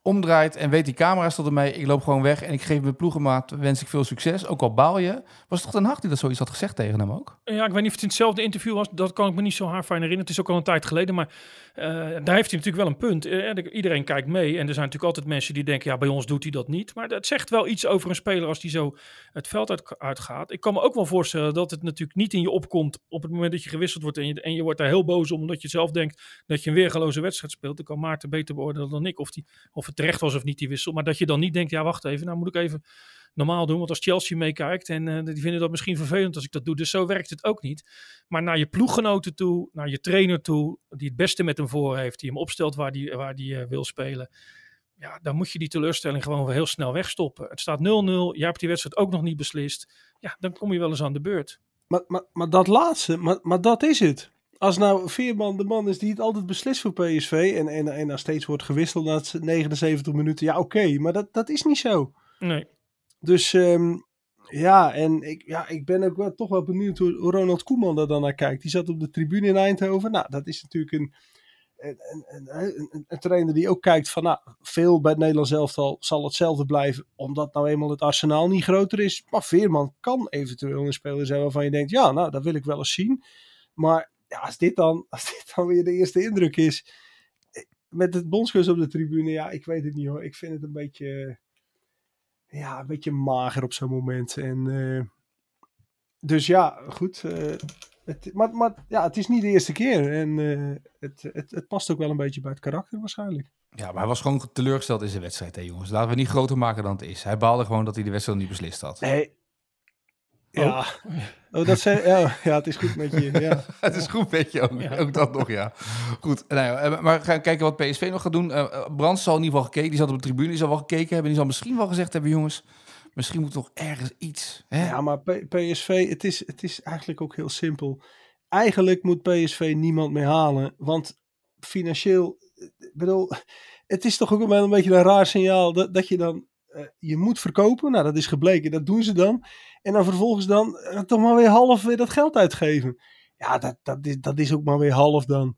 omdraait en weet die camera staat ermee, ik loop gewoon weg en ik geef mijn ploegenmaat, wens ik veel succes. Ook al baal je. Was het toch Ten Hag die dat zoiets had gezegd tegen hem ook? Ja, ik weet niet of het in hetzelfde interview was. Dat kan ik me niet zo haarfijn herinneren. Het is ook al een tijd geleden. Maar daar heeft hij natuurlijk wel een punt. Eh, de- iedereen kijkt mee. En er zijn natuurlijk altijd mensen die denken... ja, bij ons doet hij dat niet. Maar het zegt wel iets over een speler als die zo het veld uit, uitgaat. Ik kan me ook wel voorstellen dat het natuurlijk niet in je opkomt... op het moment dat je gewisseld wordt... en je, en je wordt daar heel boos om... omdat je zelf denkt dat je een weergeloze wedstrijd speelt. Dan kan Maarten beter beoordelen dan ik... of, die, of het terecht was of niet, die wissel. Maar dat je dan niet denkt... ja, wacht even, nou moet ik even normaal doen. Want als Chelsea meekijkt en eh, die vinden dat misschien vervelend als ik dat doe. Dus zo werkt het ook niet. Maar naar je ploeggenoten toe, naar je trainer toe, die het beste met hem voor heeft, die hem opstelt waar die, waar die eh, wil spelen. Ja, dan moet je die teleurstelling gewoon heel snel wegstoppen. Het staat 0-0, jij hebt die wedstrijd ook nog niet beslist. Ja, dan kom je wel eens aan de beurt. Maar, maar, maar dat laatste, maar, maar dat is het. Als nou Veerman de man is die het altijd beslist voor PSV en, en, en dan steeds wordt gewisseld na het 79 minuten, ja oké, maar dat, dat is niet zo. Nee. Dus ehm, ja, en ik, ja, ik ben ook wel, toch wel benieuwd hoe, Ronald Koeman daar dan naar kijkt. Die zat op de tribune in Eindhoven. Nou, dat is natuurlijk een, een, een, een, trainer die ook kijkt van, nou, veel bij het Nederlands elftal zal hetzelfde blijven, omdat nou eenmaal het arsenaal niet groter is. Maar Veerman kan eventueel een speler zijn waarvan je denkt, ja, nou, dat wil ik wel eens zien. Maar ja, als dit dan, als dit dan weer de eerste indruk is, eh, met het bondscoach op de tribune, ja, ik weet het niet hoor. Ik vind het een beetje ja, een beetje mager op zo'n moment. En, eh, dus ja, goed. eh, het, maar, maar ja, het is niet de eerste keer. En eh, het, het, het past ook wel een beetje bij het karakter waarschijnlijk. Ja, maar hij was gewoon teleurgesteld in zijn wedstrijd, hè, jongens. Laten we niet groter maken dan het is. Hij baalde gewoon dat hij de wedstrijd niet beslist had. Nee. Ja. Oh, dat zei, ja, ja, het is goed met je. Ja. Het is goed, weet je ook. Ook dat nog, ja. Goed, nou ja, eh, maar we gaan kijken wat PSV nog gaat doen. Brands zal in ieder geval gekeken. Die zat op de tribune, die zal wel gekeken hebben. Die zal misschien wel gezegd hebben, jongens, misschien moet toch ergens iets. Hè? Ja, maar P- PSV, het is, het is eigenlijk ook heel simpel. Eigenlijk moet PSV niemand meer halen. Want financieel, ik bedoel, het is toch ook wel een beetje een raar signaal dat, dat je dan, je moet verkopen. Nou, dat is gebleken, dat doen ze dan. En dan vervolgens dan eh, toch maar weer half weer dat geld uitgeven. Ja, dat, dat, is, dat is ook maar weer half dan.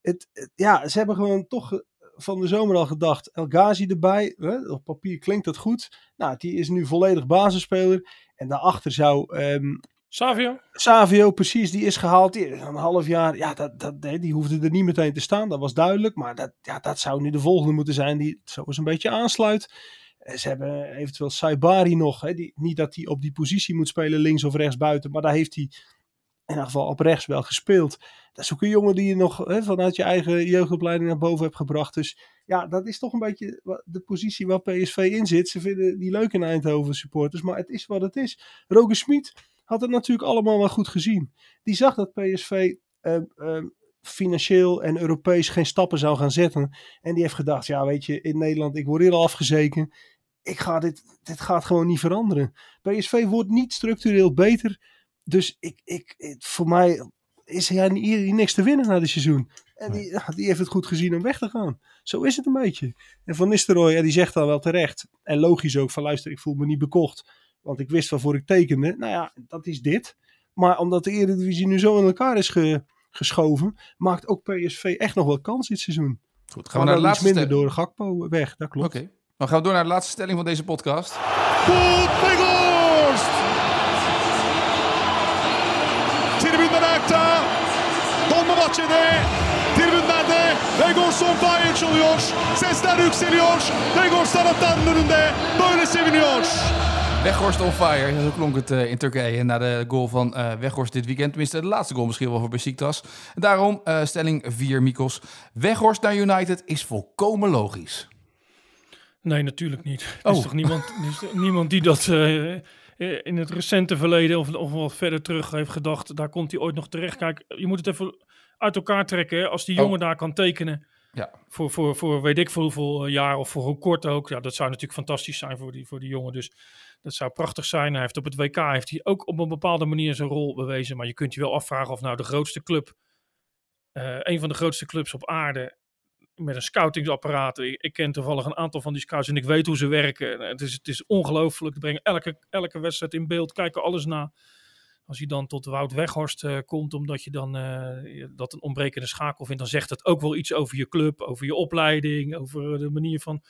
Het, het- ja, ze hebben gewoon toch eh, van de zomer al gedacht, El Ghazi erbij. Hè? Op papier klinkt dat goed. Nou, die is nu volledig basisspeler. En daarachter zou ehm, Savio? Savio, precies, die is gehaald. Die, een half jaar, ja, dat, dat, die hoefde er niet meteen te staan. Dat was duidelijk. Maar dat, ja, dat zou nu de volgende moeten zijn die zo eens een beetje aansluit. Eh, Ze hebben eventueel Saibari nog. Hè, die, niet dat hij op die positie moet spelen, links of rechts buiten. Maar daar heeft hij in ieder geval op rechts wel gespeeld. Dat is ook een jongen die je nog hè, vanuit je eigen jeugdopleiding naar boven hebt gebracht. Dus ja, dat is toch een beetje de positie waar PSV in zit. Ze vinden die leuk in Eindhoven supporters, maar het is wat het is. Roger Smit had het natuurlijk allemaal wel goed gezien. Die zag dat PSV eh, eh, financieel en Europees geen stappen zou gaan zetten. En die heeft gedacht, ja weet je, in Nederland, ik word hier al afgezeken. Ik ga dit, dit gaat gewoon niet veranderen. PSV wordt niet structureel beter. Dus ik, ik, voor mij is hij hier, niks te winnen na dit seizoen. En die, die heeft het goed gezien om weg te gaan. Zo is het een beetje. En Van Nistelrooy, ja, die zegt dan wel terecht. En logisch ook van luister, ik voel me niet bekocht. Want ik wist waarvoor ik tekende. Nou ja, dat is dit. Maar omdat de Eredivisie nu zo in elkaar is ge- geschoven, maakt ook PSV echt nog wel kans dit seizoen. Goed, gaan we naar de laatste minder door Gakpo weg, dat klopt. Oké, dan gaan we door naar de laatste stelling van deze podcast. Goed, Weghorst! Tribünden ayakta. Dolmabahçe'de tribünlerde Weghorst on fire çalıyor. Sesler yükseliyor. Weghorst taraftarın önünde böyle seviniyor. Weghorst on fire, zo klonk het eh, in Turkije na de goal van eh, Weghorst dit weekend. Tenminste, de laatste goal misschien wel voor Besiktas. En daarom eh, stelling 4, Mikos. Weghorst naar United is volkomen logisch. Nee, natuurlijk niet. Er Oh. is toch niemand, is niemand die dat eh, eh, in het recente verleden of, of wat verder terug heeft gedacht. Daar komt hij ooit nog terecht. Kijk, je moet het even uit elkaar trekken. Hè. Als die Oh. jongen daar kan tekenen Ja. voor, voor, voor weet ik veel hoeveel eh, jaar of voor hoe kort ook. Ja, dat zou natuurlijk fantastisch zijn voor die, voor die jongen. Dus dat zou prachtig zijn. Hij heeft op het WK heeft hij ook op een bepaalde manier zijn rol bewezen. Maar je kunt je wel afvragen of nou de grootste club een van de grootste clubs op aarde met een scoutingsapparaat. Ik, ken toevallig een aantal van die scouts en ik weet hoe ze werken. Het is, het is ongelooflijk. Ze brengen elke, elke wedstrijd in beeld, kijken alles na. Als je dan tot Wout Weghorst uh, komt, omdat je dan uh, dat een ontbrekende schakel vindt, dan zegt dat ook wel iets over je club, over je opleiding, over de manier van,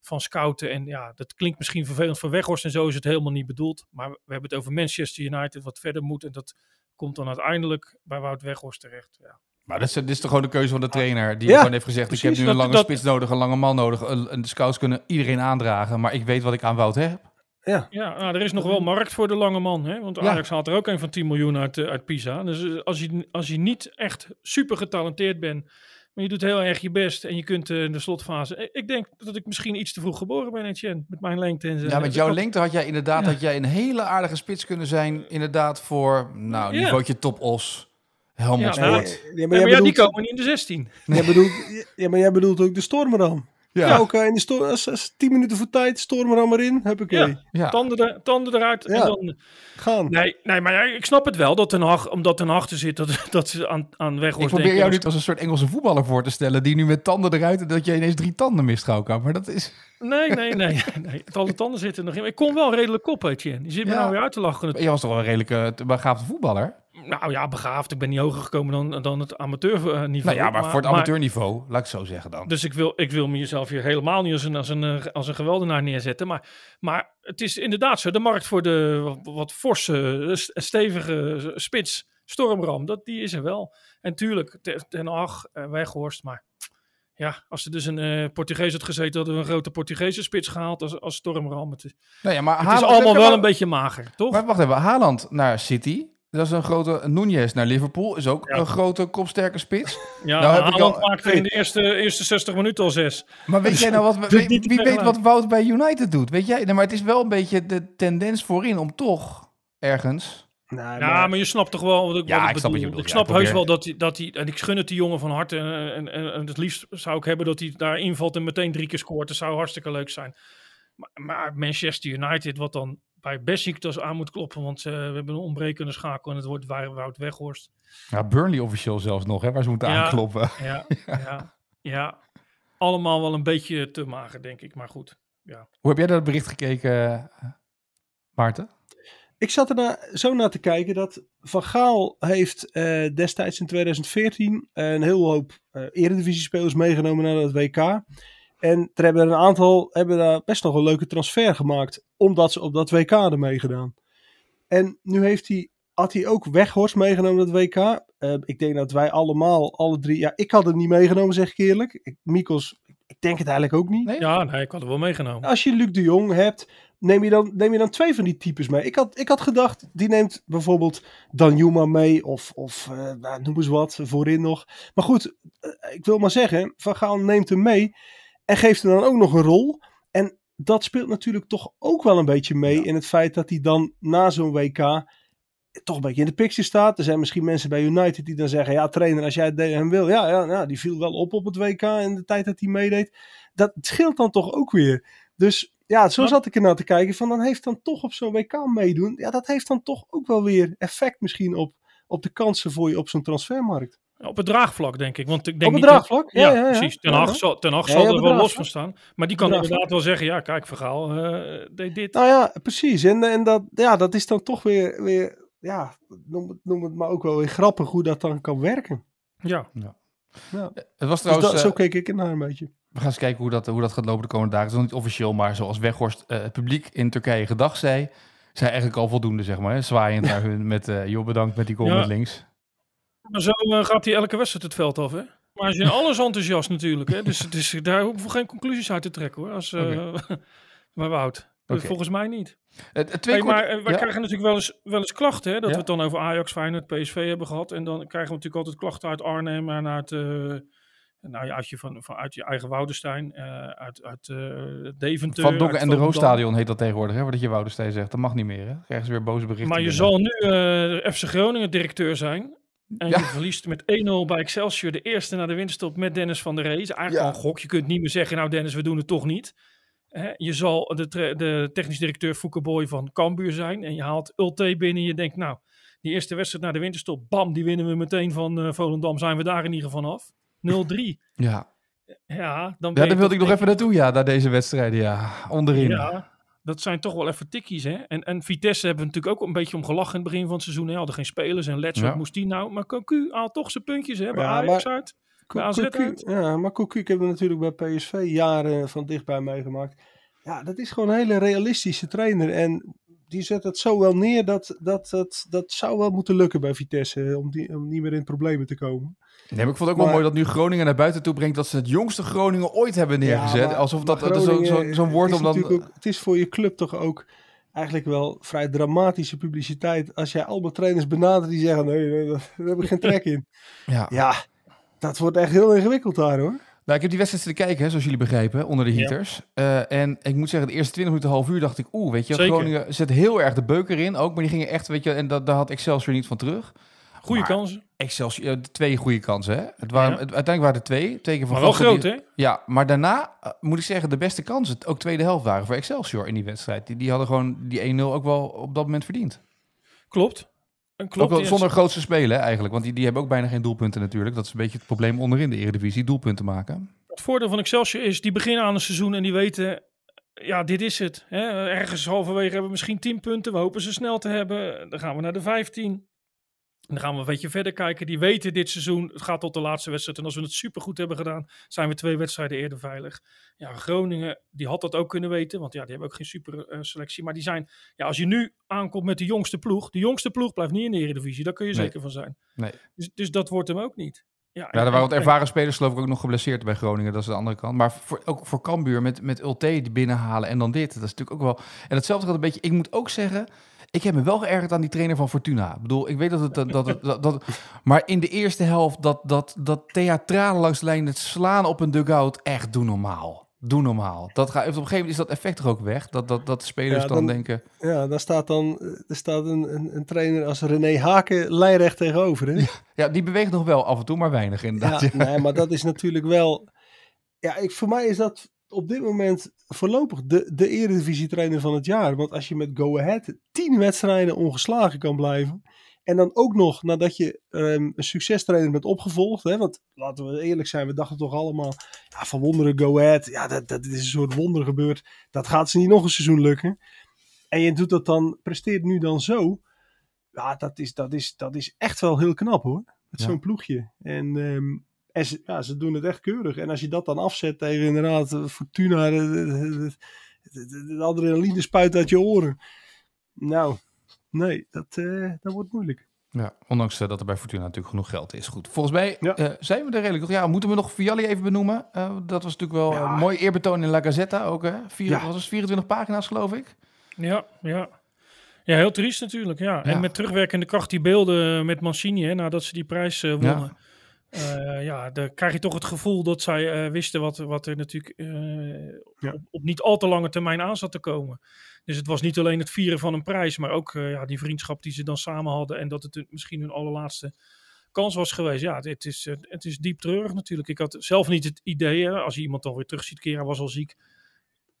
van scouten. En ja, dat klinkt misschien vervelend voor Weghorst en zo is het helemaal niet bedoeld. Maar we hebben het over Manchester United, wat verder moet. En dat komt dan uiteindelijk bij Wout Weghorst terecht. Ja. Maar dat is, is toch gewoon de keuze van de trainer. Die ja, gewoon heeft gezegd, precies, ik heb nu een lange dat, spits nodig, een lange man nodig. Een, de scouts kunnen iedereen aandragen, maar ik weet wat ik aan Wout heb. Ja, ja nou, er is nog wel markt voor de lange man. Hè? Want Ajax ja. haalt er ook een van 10 miljoen uit, uit Pisa. Dus als je, als je niet echt super getalenteerd bent, maar je doet heel erg je best en je kunt uh, in de slotfase... Ik denk dat ik misschien iets te vroeg geboren ben, Etienne, met mijn lengte. En ja, met jouw lengte had jij inderdaad ja. had jij een hele aardige spits kunnen zijn. Inderdaad voor, nou, niveautje top os. Helmond ja, nou, Sport. Ja, maar, ja, maar die komen niet in de 16. Jij bedoelt, ja, maar jij bedoelt ook de Stormeram. Ja, ja ook in de sto als, als 10 minuten voor tijd, Stormeram erin, heb ik ja, ja. Tanden, er, tanden eruit ja. en dan... Gaan. Nee, nee maar ja, ik snap het wel, dat ten Hag, omdat Ten Hag er zit, dat, dat ze aan, aan weg Ik probeer jou nu als een soort Engelse voetballer voor te stellen, die nu met tanden eruit, dat je ineens drie tanden mist, Gauwkamp. Maar dat is... Nee, nee, nee. nee. Alle tanden zitten nog in. Ik kon wel redelijk op, Etienne. Je zit me nou weer uit te lachen. Je was toch wel een redelijke begaafde voetballer? Nou ja, begaafd. Ik ben niet hoger gekomen dan, dan het amateurniveau. Nou ja, maar, maar voor het amateurniveau, laat ik zo zeggen dan. Dus ik wil, ik wil mezelf hier helemaal niet als een, als een, als een geweldenaar neerzetten. Maar, maar het is inderdaad zo. De markt voor de wat, wat forse, stevige spits, Stormram, dat, die is er wel. En tuurlijk, Ten Hag, Weghorst, maar... Ja, als er dus een uh, Portugees had gezeten, hadden we een grote Portugese spits gehaald als, als Stormram. Het, nou ja, maar het Haaland, is allemaal wel een beetje mager, toch? Maar wacht even, Haaland naar City, dat is een grote Nunez naar Liverpool. Is ook een grote kopsterke spits. Ja, nou, heb ik al... maakte in de eerste, eerste 60 minuten al zes. Maar weet jij nou wat... weet, wie, wie weet wat Wout bij United doet? Weet jij? Nee, maar het is wel een beetje de tendens voorin om toch ergens... Nee, ja, maar... maar... je snapt toch wel wat ik, ja, wat ik, ik snap. Wat je ik snap heus wel dat hij, dat hij... En ik gun het die jongen van harte. En, en, en, en het liefst zou ik hebben dat hij daar invalt en meteen drie keer scoort. Dat zou hartstikke leuk zijn. Maar, maar Manchester United, wat dan bij Besiktas aan moet kloppen, want uh, we hebben een onbrekende schakel en het wordt Wout Weghorst. Ja, Burnley officieel zelfs nog, hè, waar ze moeten ja, aankloppen. Ja, ja, ja, allemaal wel een beetje te mager, denk ik, maar goed. Ja. Hoe heb jij dat bericht gekeken, Maarten? Ik zat er na, zo naar te kijken dat Van Gaal heeft uh, destijds in 2014 een heel hoop uh, eredivisie-spelers meegenomen naar het WK. En er hebben een aantal hebben daar best nog een leuke transfer gemaakt. Omdat ze op dat WK hadden meegedaan. En nu heeft hij, had hij ook Weghorst meegenomen dat WK. Uh, ik denk dat wij allemaal, alle drie... Ja, ik had het niet meegenomen, zeg ik eerlijk. Ik, Mikos, ik denk het eigenlijk ook niet. Nee? Ja, nee, ik had het wel meegenomen. Als je Luc de Jong hebt, neem je dan, neem je dan twee van die types mee. Ik had, ik had gedacht, die neemt bijvoorbeeld Danjuma mee. Of, of uh, nou, noem eens wat, voorin nog. Maar goed, uh, ik wil maar zeggen, Van Gaal neemt hem mee... En geeft hem dan ook nog een rol. Dat speelt natuurlijk toch ook wel een beetje mee in het feit dat hij dan na zo'n WK toch een beetje in de picture staat. Er zijn misschien mensen bij United die dan zeggen: Ja, trainer, als jij hem wil. Ja, ja, die viel wel op op het WK in de tijd dat hij meedeed. Dat scheelt dan toch ook weer. Dus ja, zo zat ik er naar te kijken. Van dan heeft dan toch op zo'n WK meedoen. Ja, dat heeft dan toch ook wel weer effect misschien op, op de kansen voor je op zo'n transfermarkt. Op het draagvlak, denk ik. Want ik denk op het niet draagvlak? Dat, ja, ja, ja, precies. Ten Hag zal, ten Hag zal er wel los van staan. Maar die kan inderdaad wel zeggen, ja, kijk, Vergaal uh, deed dit. Nou ja, precies. En, en dat, ja, dat is dan toch weer, weer ja, noem het, noem het maar ook wel weer grappig hoe dat dan kan werken. Ja. ja. ja. Het was trouwens, dus dat, zo keek ik er naar een beetje. We gaan eens kijken hoe dat, hoe dat gaat lopen de komende dagen. Het is nog niet officieel, maar zoals Weghorst uh, het publiek in Turkije gedag zei, zei eigenlijk al voldoende, zeg maar. Hè? Zwaaiend naar hun met, uh, joh, bedankt met die goal met links. Maar zo uh, gaat hij elke wedstrijd het veld af, hè? Maar is in alles enthousiast natuurlijk, hè? Dus, dus daar hoeven we geen conclusies uit te trekken, hoor. Als, uh, okay. maar Wout, okay. volgens mij niet. Het, twee hey, maar ja. krijgen natuurlijk wel eens, wel eens klachten, hè? Dat ja. we het dan over Ajax, Feyenoord, PSV hebben gehad. En dan krijgen we natuurlijk altijd klachten uit Arnhem en uit... nou ja, uit je, van, van, uit je eigen Woudenstein, uh, uit, uit uh, Deventer. Van Dokken en de Roosstadion heet dat tegenwoordig, hè, wat je Woudenstein zegt. Dat mag niet meer, hè? Krijgen ze weer boze berichten. Maar je binnen. zal nu FC Groningen directeur zijn. En ja. je verliest met 1-0 bij Excelsior de eerste naar de winststop met Dennis van der Rey. Is eigenlijk ja. een gok. Je kunt niet meer zeggen, nou Dennis, we doen het toch niet. Hè? Je zal de, de technisch directeur Fouke Boy van Cambuur zijn. En je haalt Ulte binnen en je denkt, nou, Die eerste wedstrijd na de winterstop, bam, die winnen we meteen van eh, Volendam. Zijn we daar in ieder geval af. 0-3. Ja, ja, dan ja daar wilde ik nog even naartoe, ja, naar deze wedstrijden. Ja, onderin. Ja, dat zijn toch wel even tikkies, hè? En, en Vitesse hebben we natuurlijk ook een beetje om gelachen in het begin van het seizoen. Hè? Hadden geen spelers en Let's, Ja. wat moest die nou? Maar Cocu haalt toch zijn puntjes, hè? Bij Ja, Ajax maar- uit. Bij AZ uit. ja, maar Cocu, ik heb hem natuurlijk bij PSV jaren van dichtbij meegemaakt. Ja, dat is gewoon een hele realistische trainer. En die zet het zo wel neer dat dat, dat, dat zou wel moeten lukken bij Vitesse. Om, die, om niet meer in problemen te komen. Nee, maar ik vond het ook wel mooi dat nu Groningen naar buiten toe brengt dat ze het jongste Groningen ooit hebben neergezet. Ja, maar- Alsof dat, dat is zo- zo- zo'n woord het om is dan... ook- het is voor je club toch ook eigenlijk wel vrij dramatische publiciteit. Als jij allemaal trainers benadert die zeggen, nee, nee, daar heb ik geen trek in. Ja. Ja, dat wordt echt heel ingewikkeld daar hoor. Nou, ik heb die wedstrijd zitten kijken, hè, zoals jullie begrijpen, onder de Ja. heaters. Eh, en ik moet zeggen, de eerste 20 minuten, half uur dacht ik, oeh, weet je, Zeker. Groningen zet heel erg de beuker in ook. Maar die gingen echt, weet je, en dat, daar had Excelsior niet van terug. Goede kansen. Excelsior, eh, twee goede kansen, hè. Het waren, Ja. het- uiteindelijk waren er twee. Keer van Maar wel groot, hè? Ja, maar daarna eh, moet ik zeggen, de beste kansen, ook tweede helft waren voor Excelsior in die wedstrijd. Die, die hadden gewoon die 1-0 ook wel op dat moment verdiend. Klopt. En ook klopt. die- zonder grootste spelen eigenlijk, want die, die hebben ook bijna geen doelpunten natuurlijk. Dat is een beetje het probleem onderin de Eredivisie, doelpunten maken. Het voordeel van Excelsior is, die beginnen aan een seizoen en die weten, ja, dit is het. Hè? Ergens halverwege hebben we misschien 10 punten. We hopen ze snel te hebben. Dan gaan we naar de 15. En dan gaan we een beetje verder kijken. Die weten dit seizoen, het gaat tot de laatste wedstrijd. En als we het supergoed hebben gedaan, zijn we twee wedstrijden eerder veilig. Ja, Groningen, die had dat ook kunnen weten. Want ja, die hebben ook geen super eh, selectie. Maar die zijn, ja, als je nu aankomt met de jongste ploeg. De jongste ploeg blijft niet in de Eredivisie. Daar kun je Nee. zeker van zijn. Nee. Dus, dus dat wordt hem ook niet. Ja, Ja, er waren wat ervaren spelers geloof ik ook nog geblesseerd bij Groningen. Dat is de andere kant. Maar voor, ook voor Cambuur met, met Ulte die binnenhalen en dan dit. Dat is natuurlijk ook wel... En hetzelfde gaat een beetje... Ik moet ook zeggen... Ik heb me wel geërgerd aan die trainer van Fortuna. Ik bedoel, ik weet dat het... Dat, dat, het- dat, dat- maar in de eerste helft, dat, dat, dat theatrale langs de lijn... het slaan op een dugout, echt doe normaal. Doe normaal. Dat gaat, op een gegeven moment is dat effect er ook weg. Dat, dat, dat de spelers Ja, dan, dan- denken... Ja, daar staat dan eh, er staat een, een, een trainer als René Haken lijnrecht tegenover. Hè? Ja, die beweegt nog wel af en toe, maar weinig inderdaad. Ja, nee, maar dat is natuurlijk wel. Ja, ik, voor mij is dat op dit moment voorlopig de, de Eredivisie-trainer van het jaar. Want als je met Go Ahead tien wedstrijden ongeslagen kan blijven. En dan ook nog nadat je ehm, een succestrainer bent opgevolgd. Hè, want laten we eerlijk zijn, we dachten toch allemaal. Ja, van wonderen Go Ahead. Ja, dat, dat is een soort wonder gebeurd. Dat gaat ze niet nog een seizoen lukken. En je doet dat dan, presteert nu dan zo. Ja, dat is, dat is, dat is echt wel heel knap hoor. Met Ja. zo'n ploegje. En, ehm, en ze, ja, ze doen het echt keurig. En als je dat dan afzet tegen inderdaad eh, Fortuna, de, de, de, de, de- de adrenaline spuit uit je oren. Nou, nee, dat, eh, dat wordt moeilijk. Ja, ondanks eh, dat er bij Fortuna natuurlijk genoeg geld is. Goed, volgens mij Ja. eh, zijn we er redelijk. Ja, moeten we nog Vialli even benoemen? Eh, dat was natuurlijk wel Ja. een mooi eerbetoon in La Gazzetta ook. Hè? Vier, Ja. was het, 24 pagina's geloof ik. Ja, ja. Ja, heel triest natuurlijk. Ja. Ja. En met terugwerkende kracht die beelden met Mancini, hè, nadat ze die prijs eh, wonnen. Ja. ja, dan krijg je toch het gevoel dat zij eh, wisten wat, wat er natuurlijk eh, Ja. op, op niet al te lange termijn aan zat te komen. Dus het was niet alleen het vieren van een prijs, maar ook eh, ja, die vriendschap die ze dan samen hadden. En dat het misschien hun allerlaatste kans was geweest. Ja, het is, eh, het is diep treurig natuurlijk. Ik had zelf niet het idee, als je iemand dan weer terug ziet keren, hij was al ziek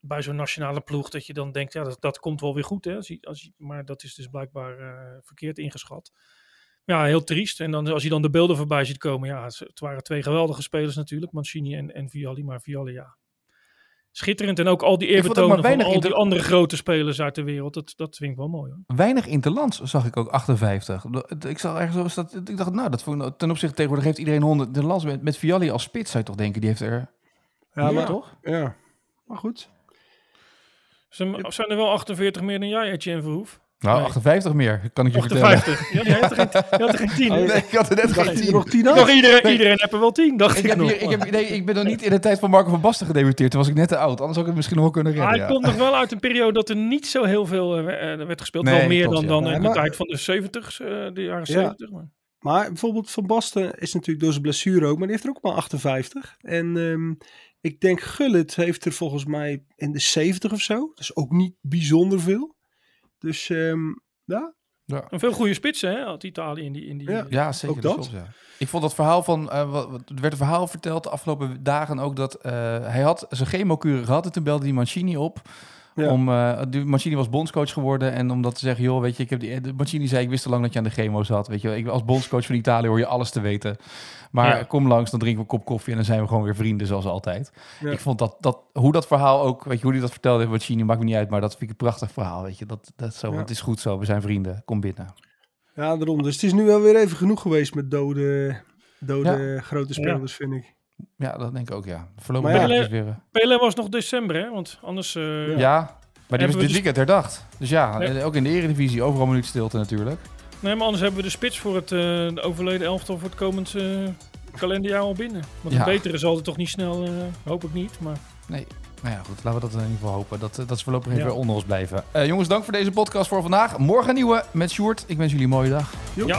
bij zo'n nationale ploeg, dat je dan denkt, ja, dat, dat komt wel weer goed. Hè? Als je, als je, maar dat is dus blijkbaar eh, verkeerd ingeschat. Ja, heel triest. En dan, als je dan de beelden voorbij ziet komen, ja, het, waren twee geweldige spelers natuurlijk, Mancini en, en Vialli. Maar Vialli, ja, schitterend. En ook al die eerbetonen van al die andere grote spelers uit de wereld, dat, dat vind ik wel mooi hoor. Weinig interlands zag ik ook, 58. Ik zag ergens, zo is dat, ik dacht, nou, dat vond ik- ten opzichte tegenwoordig heeft iedereen 100 interlands. Met, met Vialli als spits zou je toch denken, die heeft er Ja, maar, toch? ja. maar goed. Zijn, zijn er wel 48 meer dan jij, Etienne Verhoef? Nou, Nee. 58 meer, kan ik je vertellen. 58. Ja, jij had er geen, je had er geen 10. Oh, hè? Nee, ik had er net geen je er tien. nog tien Nog af? iedereen, Nee. iedereen heeft er wel 10, dacht ik, Ik, heb nog. hier, ik, heb, nee, ik ben nog niet in de tijd van Marco van Basten gedebuteerd. Toen was ik net te oud. Anders had ik het misschien nog wel kunnen Maar redden. hij ja. komt nog wel uit een periode dat er niet zo heel veel eh, eh, werd gespeeld. Nee, wel meer klopt, dan, ja. dan in de maar- tijd van de 70, eh, de jaren Ja. 70. Maar. Maar bijvoorbeeld Van Basten is natuurlijk door zijn blessure ook, maar die heeft er ook maar 58. En ehm, ik denk Gullit heeft er volgens mij in de 70 of zo. Dat is ook niet bijzonder veel. Dus ehm, ja, Een veel goede spitsen, hè, had Italië in die... In die Ja. Ja, zeker. Ook dat ja. Ik vond dat verhaal van... eh, wat, wat- er werd een verhaal verteld de afgelopen dagen ook... dat eh, hij had zijn chemokuren gehad... en toen belde die Mancini op... Ja. Om, eh die Mancini was bondscoach geworden en om dat te zeggen, joh, weet je, ik heb die, de Mancini zei, ik wist al lang dat je aan de chemo zat, weet je, wel. ik als bondscoach van Italië hoor je alles te weten. Maar Ja. kom langs, dan drinken we een kop koffie en dan zijn we gewoon weer vrienden zoals altijd. Ja. Ik vond dat, dat, hoe dat verhaal ook, weet je, hoe hij dat vertelde Mancini, maakt me niet uit, maar dat vind ik een prachtig verhaal, weet je, dat, dat zo, Ja. het is goed zo, we zijn vrienden, kom binnen. Ja, daarom. Dus het is nu wel weer even genoeg geweest met dode, dode grote spelers, vind ik. Ja, dat denk ik ook, ja. Voorlopig Maar ja. weer, eh, PLM was nog december, hè? Want anders... eh, ja. maar die was dit dus- weekend herdacht. Dus ja, eh, ook in de eredivisie, overal een minuut stilte natuurlijk. Nee, maar anders hebben we de spits voor het eh, de overleden elftal voor het komend kalenderjaar al binnen. Want Ja. een betere zal het toch niet snel, eh, hoop ik niet. Maar Nee. Nou ja, goed. Laten we dat in ieder geval hopen. Dat, dat ze voorlopig even Ja. weer onder ons blijven. Eh, jongens, dank voor deze podcast voor vandaag. Morgen een nieuwe met Sjoerd. Ik wens jullie een mooie dag. ja.